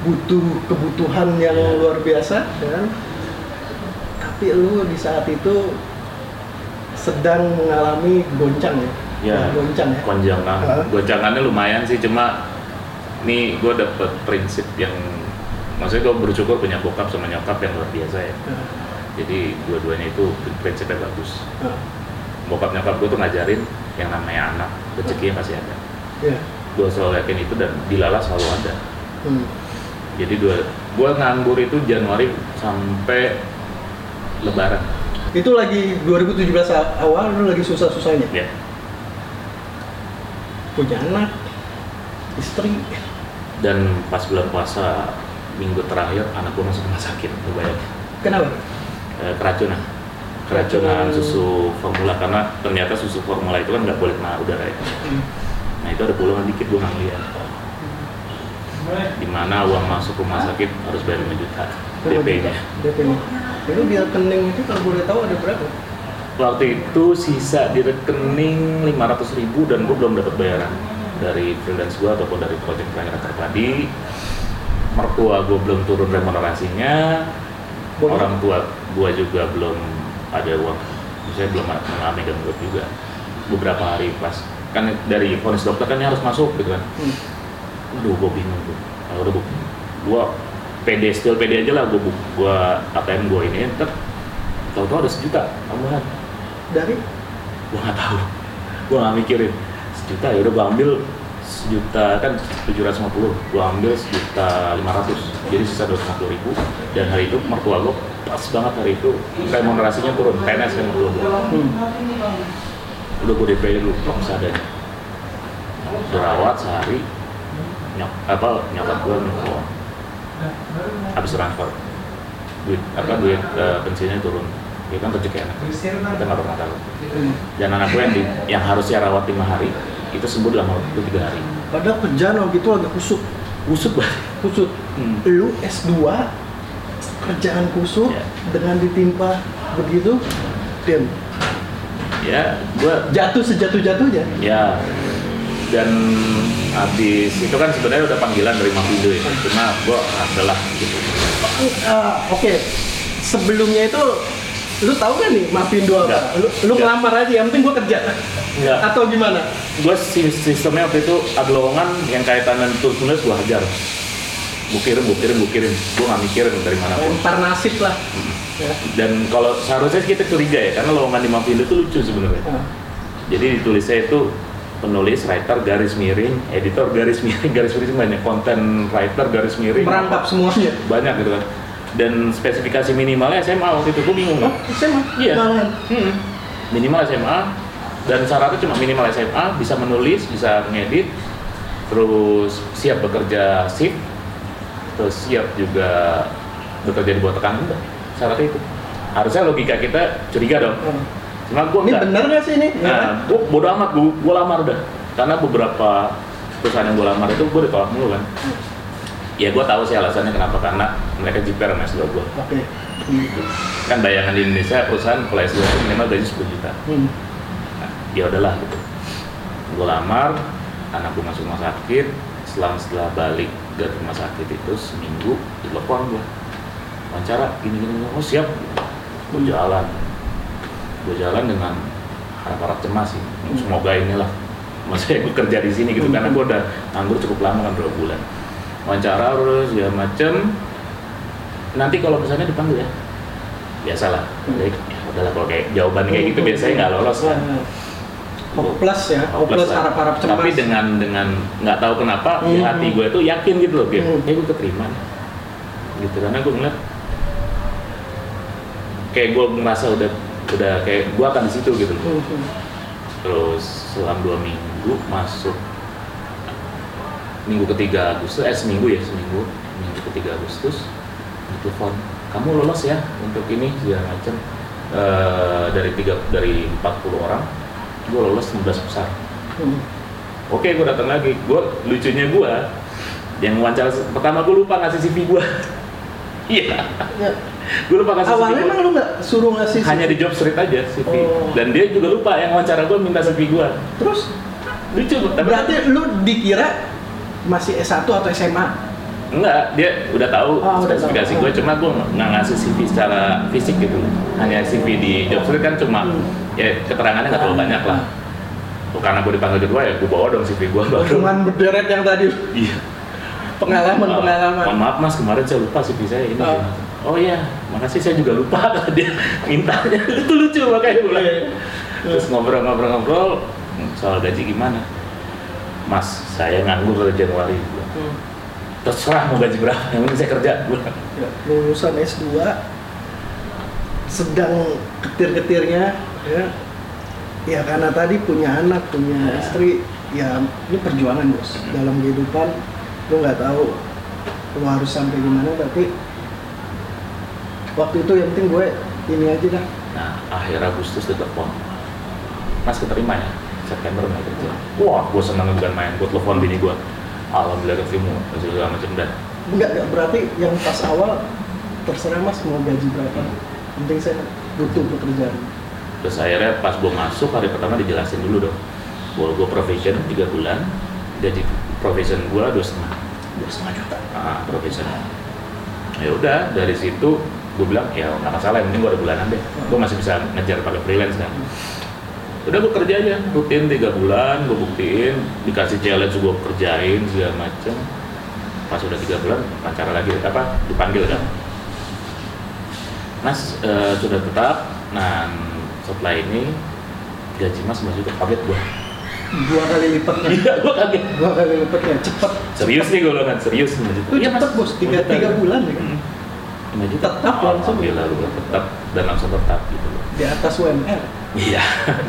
butuh kebutuhan yang Iya. luar biasa, kan? Tapi lu di saat itu sedang mengalami goncang ya? ya goncang ya? konjangan Ah. goncangannya lumayan sih cuma nih gue dapet prinsip yang maksudnya gue bersyukur punya bokap sama nyokap yang luar biasa ya Nah, jadi dua-duanya itu prinsipnya bagus nah, bokap nyokap gue tuh ngajarin yang namanya anak rezekinya pasti ada ya. gue selalu yakin itu dan dilala selalu ada Hmm. jadi dua gue nganggur itu Januari sampai Lebaran Itu lagi 2017 awal lu lagi susah-susahnya. ya Punya anak, istri, dan pas bulan puasa minggu terakhir anak gue masuk rumah sakit lu bayangin Kenapa? Eh, keracunan keracunan susu formula karena ternyata susu formula itu kan nggak boleh kena udara ya Hmm. nah itu ada bolongan dikit gue nggak lihat di mana uang masuk rumah sakit harus bayar 5 juta DP-nya DP-nya. Itu di rekening itu kalau boleh tahu ada berapa? waktu itu sisa di rekening 500 ribu dan gue belum dapat bayaran dari freelance gue ataupun dari project pelayanan terpadi mertua gue belum turun remunerasinya Boleh. orang tua gue juga belum ada uang saya belum mengalami gangguan juga beberapa hari pas kan dari vonis dokter kan harus masuk gitu kan Hmm. Aduh, gue bingung tuh. Kalau udah gue, gue pede, still pede aja lah. Gue gue ATM gue ini, ter, tahu-tahu ada sejuta tambahan. Dari Gue nggak tahu. Gue nggak mikirin sejuta ya udah gue ambil sejuta kan 750 gue ambil sejuta 500 jadi sisa 250 ribu. Dan hari itu mertua gue pas banget hari itu. Remunerasinya turun. PNS kan mertua gue hmm. udah gue DP dulu kok seadanya. Dirawat sehari nyok apa nyokap gue nelfon habis transfer. Duit apa duit eh, pensiunnya turun. Itu kan rezeki anak kita nggak pernah tahu. Dan anak gue yang, di, yang harusnya rawat lima hari itu sembuh dalam waktu tiga hari. Padahal kerjaan waktu itu agak kusut. banget Kusut. Hmm. Lu S2 kerjaan kusut Ya. dengan ditimpa begitu, diam. ya gue Jatuh sejatuh-jatuhnya. ya dan habis itu kan sebenarnya udah panggilan dari Mafindo ya cuma gue adalah gitu Ah, Oke, sebelumnya itu lu tahu kan nih Enggak. apa? Lu, lu ngelamar aja, yang penting gua kerja. Enggak. Atau gimana? gue sistemnya waktu itu ada lowongan yang kaitan dengan tulis gue hajar kirim gue kirim gue nggak mikirin dari mana pun Lempar nasib lah. Ya. dan kalau seharusnya kita curiga ya karena lowongan di Mafindo itu lucu sebenarnya Ah. jadi ditulisnya itu penulis writer garis miring editor garis miring garis miring banyak konten writer garis miring Merangkap semuanya. banyak gitu kan dan spesifikasi minimalnya SMA waktu itu gue bingung Oh, kan SMA? Iya. Hmm. Minimal SMA dan syaratnya cuma minimal SMA, bisa menulis, bisa ngedit, terus siap bekerja shift, terus siap juga bekerja di bawah tekanan. Syaratnya itu. Harusnya logika kita curiga dong. Ah. Cuma gue Ini bener gak sih ini? Nah, gue bodo amat, gue, gue lamar udah. Karena beberapa perusahaan yang gue lamar itu gue ditolak mulu kan. Ya gue tahu sih alasannya kenapa karena mereka jiper sama S2 gue. Oke. Hmm. Kan bayangan di Indonesia perusahaan kalau S2 itu minimal gaji 10 juta. Hmm. Nah, ya udahlah gitu gue lamar anak gue masuk rumah sakit setelah setelah balik dari rumah sakit itu seminggu telepon gue wawancara gini gini oh siap gue jalan gue jalan dengan harap-harap cemas sih semoga inilah maksudnya gue kerja di sini gitu Hmm. karena gue udah nganggur cukup lama kan berapa bulan wawancara terus segala macem nanti kalau misalnya dipanggil ya biasalah Hmm. Jadi, ya udahlah kalau kayak jawaban kayak gitu biasanya nggak lolos kan. Hopeless ya, Hopeless hopeless lah. harap-harap cemas. Tapi dengan dengan nggak tahu kenapa di Hmm. hati gue itu yakin gitu loh, Bim. Hmm. Eh gue keterima. Gitu karena gue ngeliat kayak gue ngerasa udah udah kayak gue akan di situ gitu loh. Hmm, hmm. Terus selang dua minggu masuk minggu ketiga Agustus, eh seminggu ya seminggu minggu ketiga Agustus ditelepon kamu lolos ya untuk ini segala macam Eh, dari tiga dari 40 orang gue lolos 15 besar Hmm. Oke, gue datang lagi. Gue lucunya gue yang wawancara pertama gue lupa ngasih CV gue. Iya, Ya. gue lupa ngasih Awalnya CV emang lu nggak suruh ngasih Hanya di job street aja CV. Oh. Dan dia juga lupa yang wawancara gue minta CV gue. Terus Lucu, tapi berarti lu dikira masih S1 atau SMA? enggak. Dia udah tahu Oh, udah spesifikasi gue, cuma gue nggak ngasih CV secara fisik gitu. Hanya CV di job street kan cuma Hmm. ya keterangannya nggak terlalu banyak lah. Tuh, karena gue dipanggil kedua ya gue bawa dong CV gue. Cuman berderet yang tadi Iya. pengalaman-pengalaman. Mohon maaf mas, kemarin saya lupa CV saya ini. Oh. Oh, iya, makasih saya juga lupa kalau dia mintanya. itu lucu makanya gue bilang. Iya. Terus ngobrol-ngobrol-ngobrol soal gaji gimana. Mas, saya nganggur dari Januari. Hmm. Terserah mau gaji berapa, yang penting saya kerja. Ya, lulusan S2 sedang ketir-ketirnya ya ya karena tadi punya anak punya Ya. istri ya ini perjuangan bos dalam kehidupan lu nggak tahu lu harus sampai gimana tapi waktu itu yang penting gue ini aja dah Nah, akhir Agustus dia telepon. Mas keterima ya? September nggak kerja. Wah, gue seneng bukan main. Gue telepon bini gue. Alhamdulillah ketemu. Segala macam dan enggak enggak berarti yang pas awal terserah mas mau gaji berapa penting saya butuh pekerjaan terus akhirnya pas gue masuk hari pertama dijelasin dulu dong. Bahwa gue profession tiga bulan, gaji profession gue dua setengah. dua setengah juta Ah, profession. Ya udah dari situ gue bilang ya nggak masalah, yang penting gue ada bulanan deh. Gue masih bisa ngejar pakai freelance kan. Udah gue kerja aja rutin tiga bulan gue buktiin dikasih challenge gue kerjain segala macem. Pas udah tiga bulan pacaran lagi apa dipanggil kan. Mas eh, sudah tetap nah setelah ini gaji mas masih juga kaget gue dua kali lipatnya iya gue kaget. Dua kali lipatnya cepet. Serius nih gue kan serius juta. Itu cepet bos. Tiga tiga bulan ya kan? Tetap langsung. alhamdulillah gue tetap dan langsung tetap gitu. Loh di atas UMR Iya,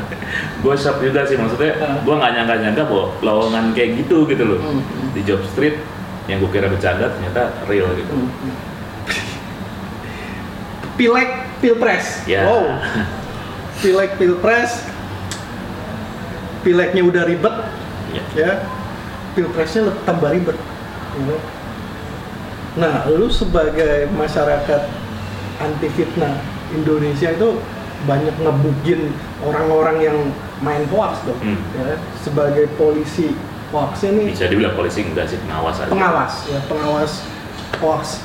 gue shock juga sih maksudnya. Gue nggak nyangka-nyangka bahwa lowongan kayak gitu gitu loh Hmm, hmm. di job street yang gue kira bercanda ternyata real gitu. Hmm. Pilek pilpres. Ya. Wow. Pilek pilpres. Pileknya udah ribet, Ya. ya. Pilpresnya tambah ribet. Nah, lu sebagai masyarakat anti fitnah Indonesia itu banyak ngebugin orang-orang yang main hoax dong. Hmm. Ya. Sebagai polisi hoaxnya nih Bisa dibilang polisi enggak sih pengawas aja. pengawas ya pengawas hoax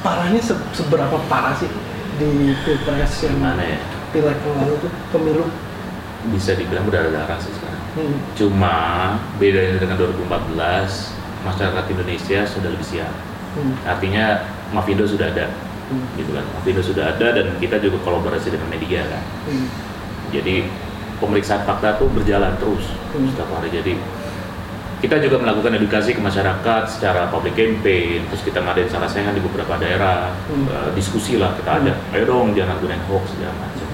parahnya se- seberapa parah sih di pilpres yang Gimana ya? pileg yang lalu tuh pemilu Bisa dibilang berdarah-darah sih sekarang. hmm. Cuma bedanya dengan 2014 masyarakat Indonesia sudah lebih siap. Hmm. Artinya Mafindo sudah ada, Hmm. gitu kan. Mafindo sudah ada dan kita juga kolaborasi dengan media kan. Hmm. Jadi pemeriksaan fakta tuh berjalan terus Hmm. setiap hari. Jadi kita juga melakukan edukasi ke masyarakat secara public campaign, terus kita ngadain salah sehat di beberapa daerah, Hmm. eh, diskusi lah kita ada. Ayo dong jangan gunain hoax segala macam.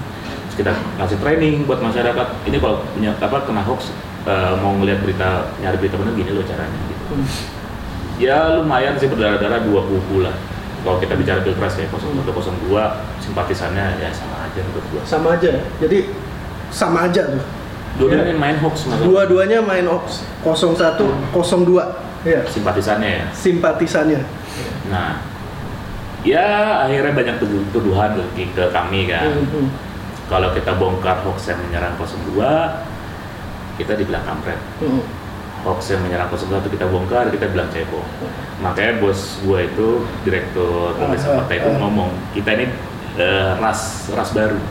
Terus kita kasih training buat masyarakat. Ini kalau punya apa kena hoax eh, mau ngeliat berita nyari berita benar gini loh caranya. Gitu. Hmm. Ya lumayan sih berdarah-darah dua kubu lah. Kalau kita bicara pilpres ya 01 02 simpatisannya ya sama aja menurut gua. sama aja ya. jadi sama aja tuh Dua-duanya main hoax masalah. dua-duanya main hoax 01 02 ya simpatisannya ya. simpatisannya Nah, ya akhirnya banyak tuduh- tuduhan ke, ke kami kan. Hmm, hmm. Kalau kita bongkar hoax yang menyerang 02, kita dibilang kampret. Hmm. Hoax yang menyerang 01 kita bongkar, kita bilang cebong. Makanya bos gue itu direktur pemeriksaan Ah, fakta itu ah. ngomong kita ini eh, ras ras baru.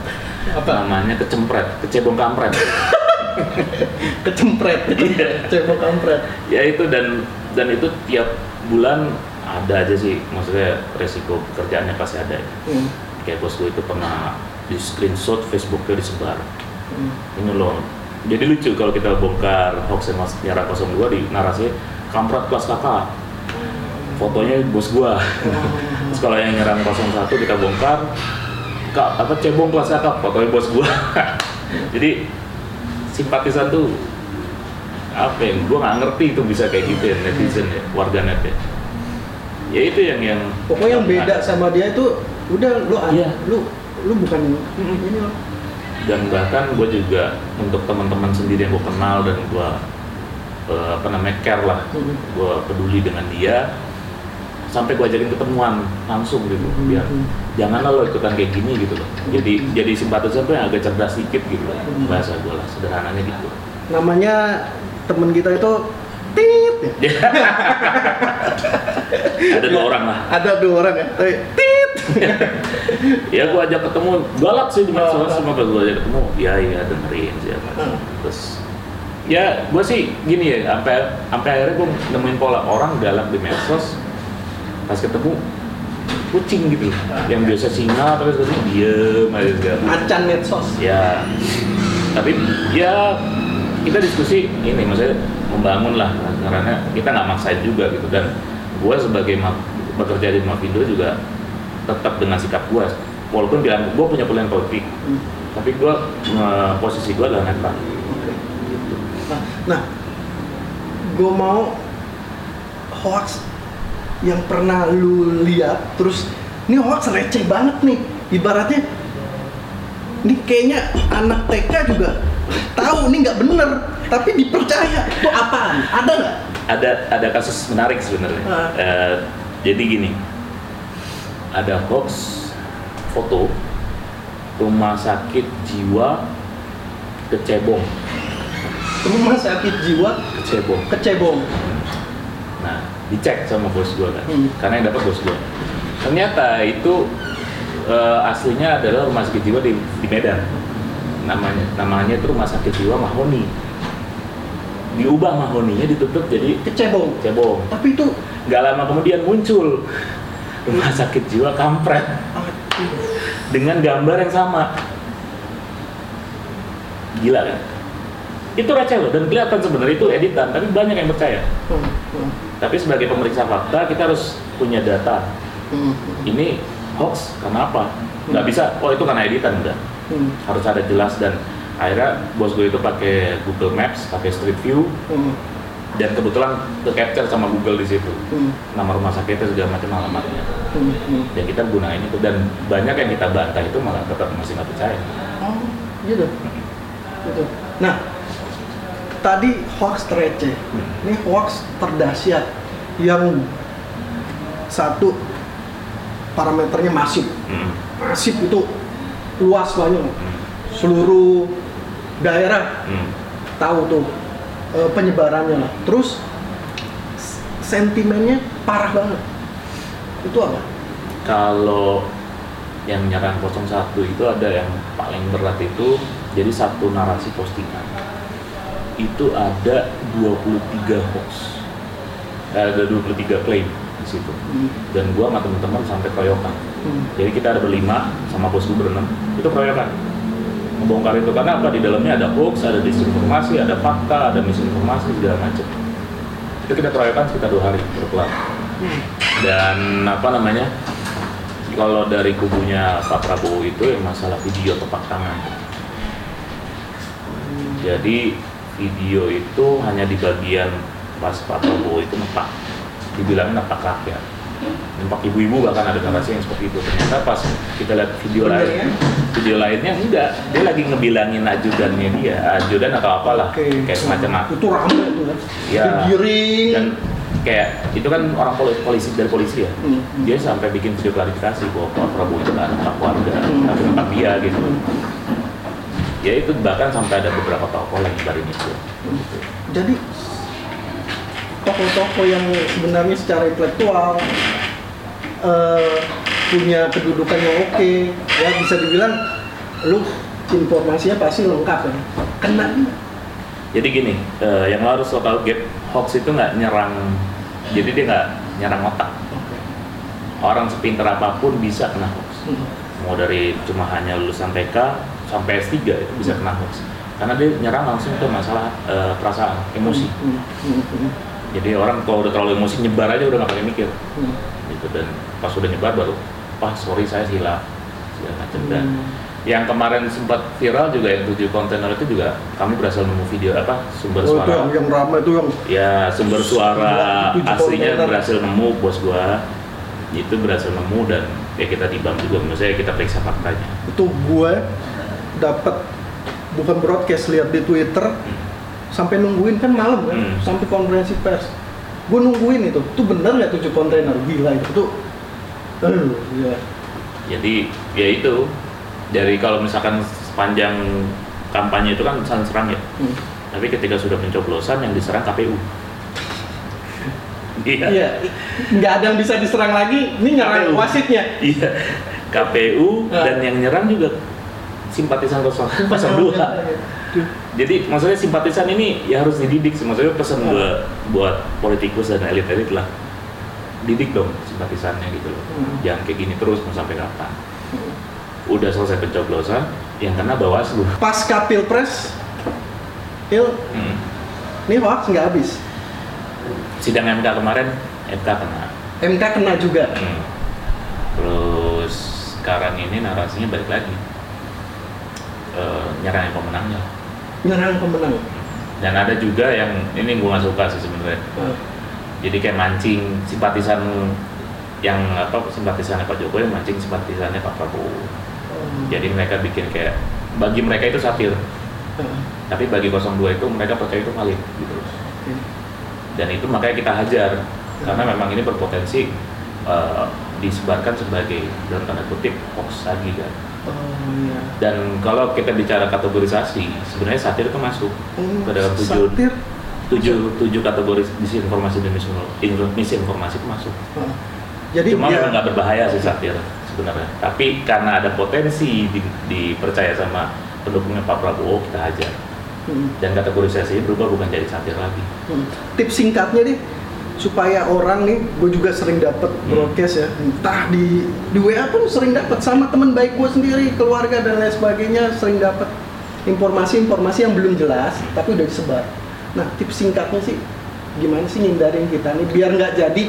apa Namanya kecempret, kecebong kampret. kecempret Iya. cebok kampret ya itu dan dan itu tiap bulan ada aja sih, maksudnya resiko pekerjaannya pasti ada. ya. Hmm. kayak bos gue itu pernah di screenshot Facebooknya disebar Hmm. ini loh jadi lucu kalau kita bongkar hoax yang mas nyerang 02 di narasi kampret kelas kakak. Fotonya bos gua. Terus kalau yang nyerang 01 kita bongkar kak apa cebong kelas kakak fotonya bos gua. Jadi simpatisan tuh apa yang gua nggak ngerti itu bisa kayak gitu ya netizen ya warganet ya. Ya itu yang yang pokoknya yang beda sama dia itu udah lu Iya. lu lu bukan ini loh dan bahkan gue juga untuk teman-teman sendiri yang gue kenal dan gue eh, apa namanya care lah Hmm. gue peduli dengan dia sampai gue ajakin ketemuan langsung gitu Hmm. biar janganlah lo ikutan kayak gini gitu loh jadi jadi simpatisan tuh yang agak cerdas dikit gitu lah Hmm. bahasa gue lah sederhananya gitu namanya temen kita itu tit ada dua orang lah ada dua orang ya tapi tit ya gue ajak ketemu. Galak sih di medsos pas gue ajak ketemu. Ya iya dengerin siapa Hmm. terus ya gue sih gini ya sampai sampai akhirnya gue nemuin pola orang galak di medsos. Pas ketemu kucing gitu loh. Yang biasa singa tapi sekarang diem aja segala macam. macan medsos. Ya. Tapi ya kita diskusi ini maksudnya membangun lah karena kita nggak maksain juga gitu. Dan gue sebagai bekerja di Mavindo juga tetap dengan sikap gue walaupun bilang gue punya pilihan politik Hmm. tapi gue posisi gue adalah netral Oke. nah, nah gue mau hoax yang pernah lu lihat terus ini hoax receh banget nih ibaratnya ini kayaknya anak TK juga tahu ini nggak bener tapi dipercaya itu apaan ada nggak ada ada kasus menarik sebenarnya. Ah. Eh, jadi gini, ada hoax foto rumah sakit jiwa kecebong, rumah sakit jiwa kecebong. kecebong Nah, dicek sama bos gue kan, Hmm. karena yang dapat bos gue. Ternyata itu eh, aslinya adalah rumah sakit jiwa di, di Medan. Namanya namanya itu rumah sakit jiwa Mahoni. Diubah Mahoninya ditutup jadi kecebong kecebong. tapi itu nggak lama kemudian muncul rumah sakit jiwa kampret. Dengan gambar yang sama. Gila kan? Itu receh loh dan kelihatan sebenarnya itu editan tapi banyak yang percaya. Tapi sebagai pemeriksa fakta kita harus punya data. Ini hoax karena apa? Nggak bisa oh itu karena editan hmm, harus ada jelas dan akhirnya bos gue itu pakai Google Maps pakai Street View dan kebetulan ke capture sama Google di situ hmm, nama rumah sakitnya segala macam alamatnya hmm, hmm. dan kita gunain itu dan banyak yang kita bantah itu malah tetap masih nggak percaya Oh, gitu. Gitu. Nah, tadi hoax receh. Ini hoax terdahsyat yang satu parameternya masif. Hmm. Masif itu luas banyak. Hmm. Seluruh daerah Hmm. tahu tuh eh, penyebarannya lah. Terus sentimennya parah banget. Itu apa? kalau yang menyerang 01 itu ada yang paling berat itu jadi satu narasi postingan itu ada 23 hoax Eh, ada 23 klaim di situ Hmm. dan gua sama teman-teman sampai keroyokan Hmm. jadi kita ada berlima sama bos gue berenam itu keroyokan membongkar itu. Karena apa? Di dalamnya ada hoax ada disinformasi ada fakta ada misinformasi segala macam. Itu kita keroyokan sekitar dua hari berkelar. Dan apa namanya? Kalau dari kubunya Pak Prabowo itu yang masalah video tepak tangan jadi video itu hanya di bagian pas Pak Prabowo itu nepak. Dibilangnya nepak rakyat. Nepak ibu-ibu bahkan ada narasi yang seperti itu. Ternyata pas kita lihat video lain ya? Video lainnya enggak dia lagi ngebilangin ajudannya dia ajudan atau apalah Oke. kayak semacam apa Itu rame tuh kan. Ya. Digiring. dan kayak itu kan orang poli- polisi dari polisi ya Hmm, hmm. dia sampai bikin video klarifikasi bahwa Pak Prabowo itu nggak nempak warga Hmm. tapi nempak dia gitu Hmm. ya itu bahkan sampai ada beberapa tokoh yang nyebarin itu Gitu. Jadi tokoh-tokoh yang sebenarnya secara intelektual eh, punya kedudukan yang oke, ya bisa dibilang lu informasinya pasti lengkap ya. Kena jadi gini eh, yang harus lo tahu get hoax itu nggak nyerang jadi dia nggak nyerang otak. Orang sepintar apa pun bisa kena hoax. Hmm. mau dari cuma hanya lulusan TK sampai S3 itu bisa kena hoax. Karena dia nyerang langsung ke masalah eh, perasaan emosi. Hmm, hmm, hmm, jadi orang kalau udah terlalu emosi nyebar aja udah nggak pakai mikir. Hmm. gitu dan pas udah nyebar baru pak sorry saya hilaf segala macam. Dan Hmm. yang kemarin sempat viral juga yang tujuh kontainer itu juga kami berhasil nemu video apa sumber Oh, itu yang, suara. yang ramai itu yang ya sumber suara aslinya kontainer. berhasil nemu bos gua. Itu berhasil nemu dan ya kita timbang juga maksudnya kita periksa faktanya. Itu gue dapat bukan broadcast lihat di Twitter sampai nungguin kan malam kan Hmm. sampai konferensi pers. Gue nungguin itu. Tuh bener nggak tujuh kontainer? Gila itu. Tuh aduh ya jadi ya itu dari kalau misalkan sepanjang kampanye itu kan serang ya Hmm. tapi ketika sudah pencoblosan yang diserang KPU iya iya nggak ada yang bisa diserang lagi ini nyerang KPU. wasitnya Iya, KPU Nah. dan yang nyerang juga simpatisan 02. Aduh. Jadi maksudnya simpatisan ini ya harus dididik sih. Maksudnya pesan Nah. gua buat politikus dan elit-elit lah. Didik dong simpatisannya gitu loh. Hmm. Jangan kayak gini terus mau sampai kapan. Udah selesai pencoblosan, yang kena Bawaslu. pasca pilpres il Hmm. ini hoax nggak habis Sidang MK kemarin, MK kena. MK kena juga Hmm. Terus sekarang ini narasinya balik lagi. Eh, nyerang yang pemenangnya. nyerang pemenang dan ada juga yang ini gue nggak suka sih sebenarnya Nah, jadi kayak mancing simpatisan yang apa simpatisannya Pak Jokowi mancing simpatisannya Pak Prabowo Oh. jadi mereka bikin kayak bagi mereka itu satir Heeh. tapi bagi 02 itu mereka percaya itu valid gitu. Oke. dan itu makanya kita hajar karena memang ini berpotensi eh, disebarkan sebagai dalam tanda kutip hoax lagi kan Oh iya. dan kalau kita bicara kategorisasi sebenarnya satir itu masuk Hmm, Ke dalam tujuh- satir. Tujuh tujuh kategori disinformasi dan misinformasi itu masuk. Heeh. Jadi cuma ya, memang nggak berbahaya sih satir sebenarnya. Tapi karena ada potensi di- dipercaya sama pendukungnya Pak Prabowo kita hajar. Hmm, dan kategorisasi berubah bukan jadi satir lagi. Hmm. tips singkatnya deh supaya orang nih, gue juga sering dapat broadcast ya, entah di di WA pun sering dapat sama teman baik gue sendiri, keluarga dan lain sebagainya sering dapat informasi-informasi yang belum jelas tapi udah disebar. Nah tips singkatnya sih gimana sih ngindarin kita nih biar nggak jadi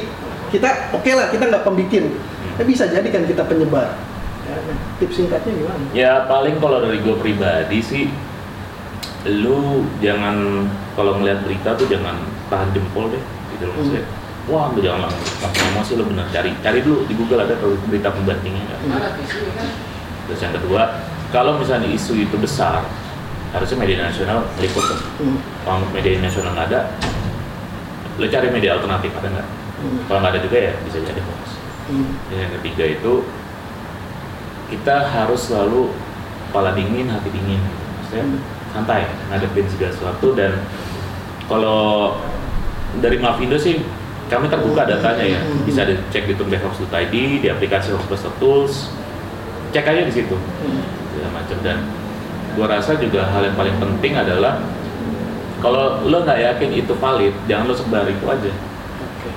kita oke lah kita nggak pembikin, tapi bisa jadi kan kita penyebar. Ya, nah, tips singkatnya gimana? Ya paling kalau dari gue pribadi sih lu jangan kalau ngeliat berita tuh jangan tahan jempol deh gitu loh Hmm. maksudnya. Wah, lu jangan langsung langsung emosi lu bener cari cari dulu di Google ada berita pembandingnya nggak? Terus yang kedua, kalau misalnya isu itu besar, harusnya media nasional meliput kan. Hmm, Kalau media nasional nggak ada, lu cari media alternatif ada nggak? hmm, Kalau nggak ada juga ya bisa jadi hoax. hmm, Dan yang ketiga itu kita harus selalu kepala dingin, hati dingin. Maksudnya Hmm. santai ngadepin segala sesuatu dan kalau dari Mavindo sih kami terbuka datanya ya Hmm. bisa dicek di tumbehoax.id di aplikasi Hoaxbuster Tools cek aja di situ hmm. segala macam dan gua rasa juga hal yang paling penting adalah kalau lo nggak yakin itu valid jangan lo sebar itu aja Oke.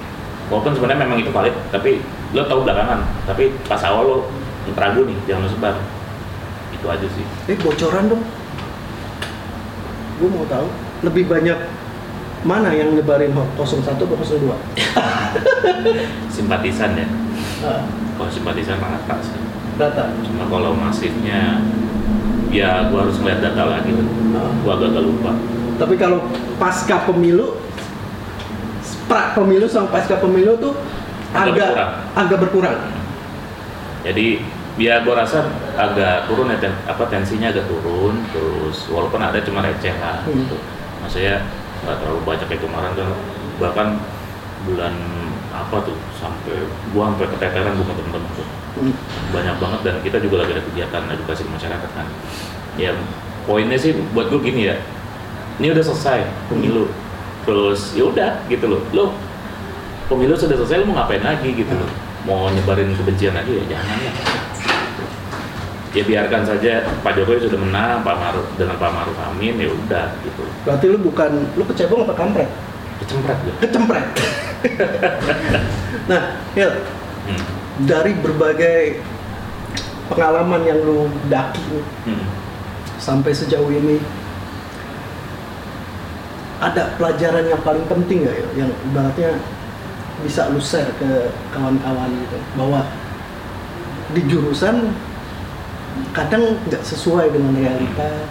walaupun sebenarnya memang itu valid tapi lo tahu belakangan tapi pas awal lo ragu nih jangan lo sebar itu aja sih Eh bocoran dong. Gue mau tahu lebih banyak mana yang nyebarin hoax 01 atau 02? simpatisan ya kalau simpatisan rata sih data. cuma kalau masifnya ya gua harus ngeliat data lagi tuh Ah. gua agak lupa Tapi kalau pasca pemilu, pra pemilu sama pasca pemilu tuh Agak agak berkurang. agak berkurang. jadi ya gua rasa agak turun ya ten- apa tensinya agak turun terus walaupun ada cuma recehan Hmm. gitu maksudnya nggak terlalu banyak kayak kemarin kan bahkan bulan apa tuh sampai gua sampai keteteran bukan temen-temen tuh banyak banget dan kita juga lagi ada kegiatan edukasi ke masyarakat kan. Ya poinnya sih buat gue gini ya. Ini udah selesai pemilu. Terus ya udah gitu loh. Lo pemilu sudah selesai lo mau ngapain lagi gitu loh. Mau nyebarin kebencian lagi ya jangan lah. Ya biarkan saja Pak Jokowi sudah menang Pak Maruf dengan Pak Maruf Amin ya udah gitu. Berarti lu bukan lu kecebong apa kampret? kecempret gue Kecempret. nah, Hil, hmm. Dari berbagai pengalaman yang lu daki Hmm. sampai sejauh ini ada pelajaran yang paling penting ya yang ibaratnya bisa lu share ke kawan-kawan gitu bahwa di jurusan kadang nggak sesuai dengan realita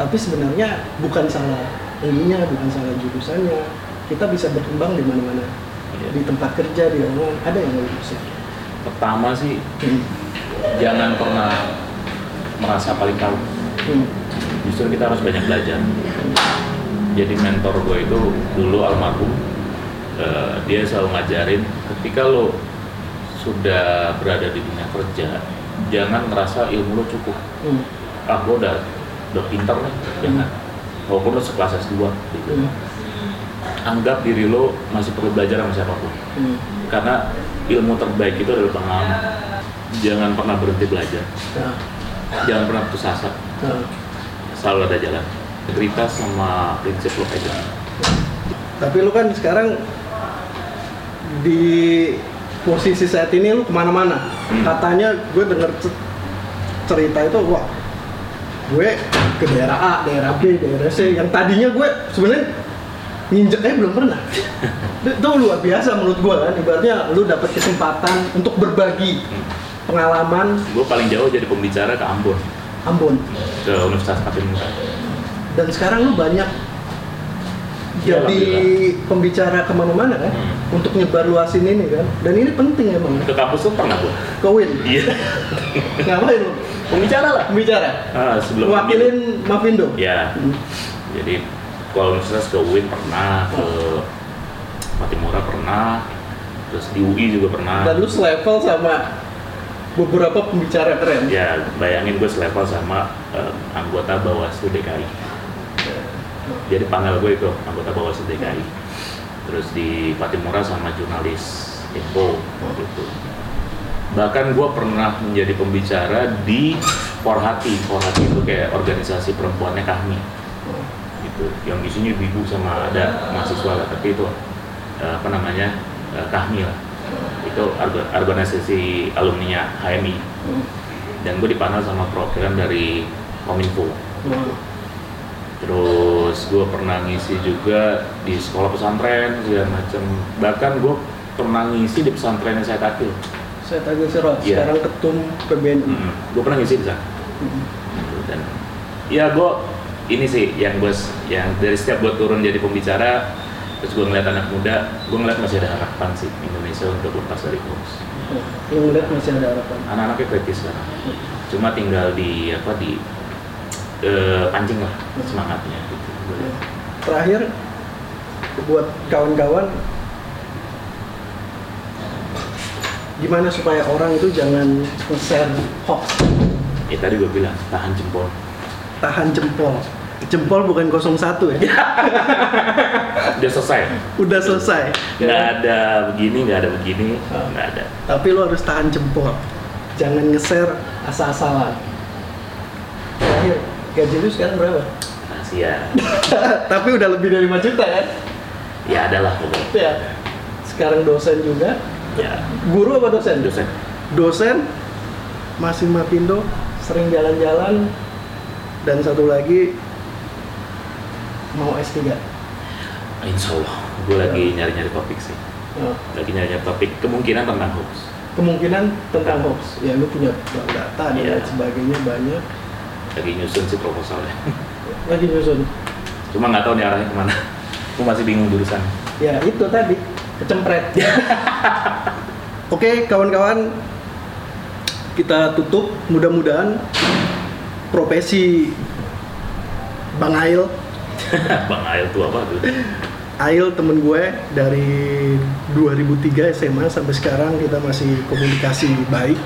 tapi sebenarnya bukan salah ininya bukan salah jurusannya kita bisa berkembang di mana-mana Iya. di tempat kerja di mana ada yang lu share pertama sih Hmm. jangan pernah merasa paling tahu Hmm. justru kita harus banyak belajar jadi mentor gue itu dulu almarhum eh, dia selalu ngajarin ketika lo sudah berada di dunia kerja jangan ngerasa ilmu lo cukup Hmm. ah gue udah udah pinter nih jangan walaupun lo sekelas S2 gitu Hmm. anggap diri lo masih perlu belajar sama siapa pun Hmm. karena ilmu terbaik itu adalah pengalaman jangan pernah berhenti belajar Nah, jangan pernah putus asa nah. selalu ada jalan integritas sama prinsip lo aja Tapi lu kan sekarang di posisi saat ini lu ke mana-mana. Hmm. Katanya gue denger ce- cerita itu wah gue ke daerah A, daerah B, daerah C. Yang tadinya gue sebenarnya nginjek aja belum pernah. itu luar biasa menurut gue kan. Ibaratnya lu dapat kesempatan untuk berbagi pengalaman. Gue paling jauh jadi pembicara ke Ambon. Ambon. ke Universitas Patimura Dan sekarang lu banyak jadi alhamdulillah. pembicara ke mana-mana kan? Hmm. untuk nyebar luasin ini kan. Dan ini penting emang. Ke kampus tuh pernah gua? Ke Win? Iya. Ngapain lu? Pembicara lah. Bicara ah, sebelum wakilin Mavindo ya Hmm. jadi kalau misalnya ke UIN pernah ke Matimura pernah terus di UI juga pernah. Dan lu selevel sama beberapa pembicara keren. Ya bayangin gue selevel sama eh, anggota Bawaslu DKI jadi panel gue itu anggota Bawaslu DKI terus di Patimura sama jurnalis Info waktu itu. Bahkan gue pernah menjadi pembicara di Forhati. Forhati itu kayak organisasi perempuannya kami yang di sini ibu sama ada mahasiswa lah tapi itu eh, apa namanya eh, kahmi lah itu orga- organisasi alumni HMI Hmm. dan gue dipanel sama perwakilan dari Kominfo Hmm. terus gue pernah ngisi juga di sekolah pesantren segala macam bahkan gue pernah ngisi di pesantren yang saya takil saya tagih Sirot Iya. sekarang ketum PBNI gue pernah ngisi di sana Hmm. dan ya gue ini sih yang gue yang dari setiap gue turun jadi pembicara terus gue ngeliat anak muda gue ngeliat masih ada harapan sih Indonesia untuk lepas dari hoax. Yang lihat masih ada harapan. Anak-anaknya kritis sekarang. Cuma tinggal di apa di eh, pancing lah semangatnya gitu. Lihat. terakhir buat kawan-kawan gimana supaya orang itu jangan nge-share hoax? Ya tadi gue bilang tahan jempol. Tahan jempol jempol bukan 01 ya? Udah selesai? Udah selesai. Nggak ada begini nggak ada begini Ah. nggak ada. Tapi lo harus tahan jempol. Jangan nge-share asal-asalan terakhir gaji lu sekarang berapa? rahasia tapi udah lebih dari 5 juta kan? ya adalah pokoknya. Ya sekarang dosen juga. Ya. Guru apa dosen? dosen. Dosen masih Mapindo sering jalan-jalan dan satu lagi mau S3 insya Allah gue lagi nyari-nyari topik sih. Nah, lagi nyari-nyari topik kemungkinan tentang hoax. Kemungkinan tentang hoax. Ya lu punya data dan Iya. sebagainya banyak. Lagi nyusun sih proposalnya lagi nyusun? Cuma nggak tahu nih arahnya ke mana. Gue masih bingung jurusan. Ya itu tadi kecempret. Oke kawan-kawan kita tutup. Mudah-mudahan profesi Bang Ail Bang Ail tuh apa tuh? Ail temen gue dari 2003 SMA sampai sekarang kita masih komunikasi baik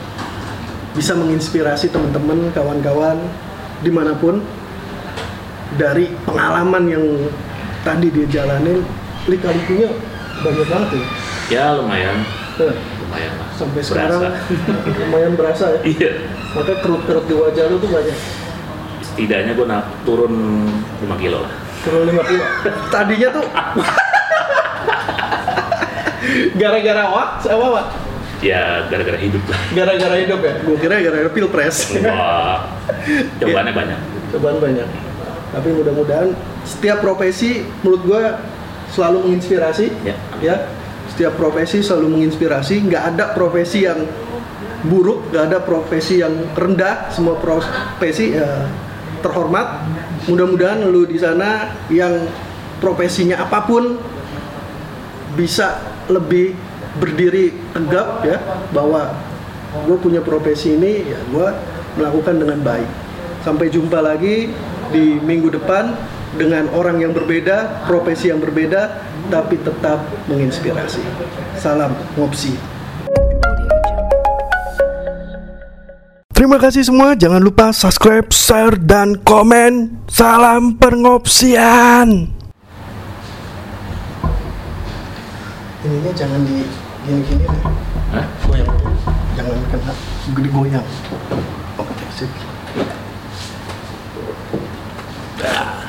bisa menginspirasi teman-teman kawan-kawan di mana pun dari pengalaman yang tadi dia jalanin lika-likunya banyak banget ya ya lumayan. Lumayan lah. Sampai Berasa. sekarang lumayan berasa ya. Iya. Makanya kerut-kerut di wajah lu tuh banyak. Setidaknya gue turun 5 kilo lah turun 5 kilo tadinya tuh. Gara-gara wak apa wak ya gara-gara hidup lah. Gara-gara hidup ya? Gue kira gara-gara pilpres. Wah, cobaannya banyak. Cobaan banyak. Tapi mudah-mudahan setiap profesi menurut gue selalu menginspirasi ya. ya. Setiap profesi selalu menginspirasi. Nggak ada profesi yang buruk nggak ada profesi yang rendah. Semua profesi ya, terhormat mudah-mudahan lu di sana yang profesinya apa pun bisa lebih berdiri tegap ya bahwa gue punya profesi ini ya gue melakukan dengan baik. Sampai jumpa lagi di minggu depan dengan orang yang berbeda profesi yang berbeda tapi tetap menginspirasi. Salam ngopsi Terima kasih semua, jangan lupa subscribe, share, dan komen. Salam pengopsian. Ininya jangan di gini-gini lah. Hah? Goyang. Jangan kena gede goyang. Oke, sip. Ah.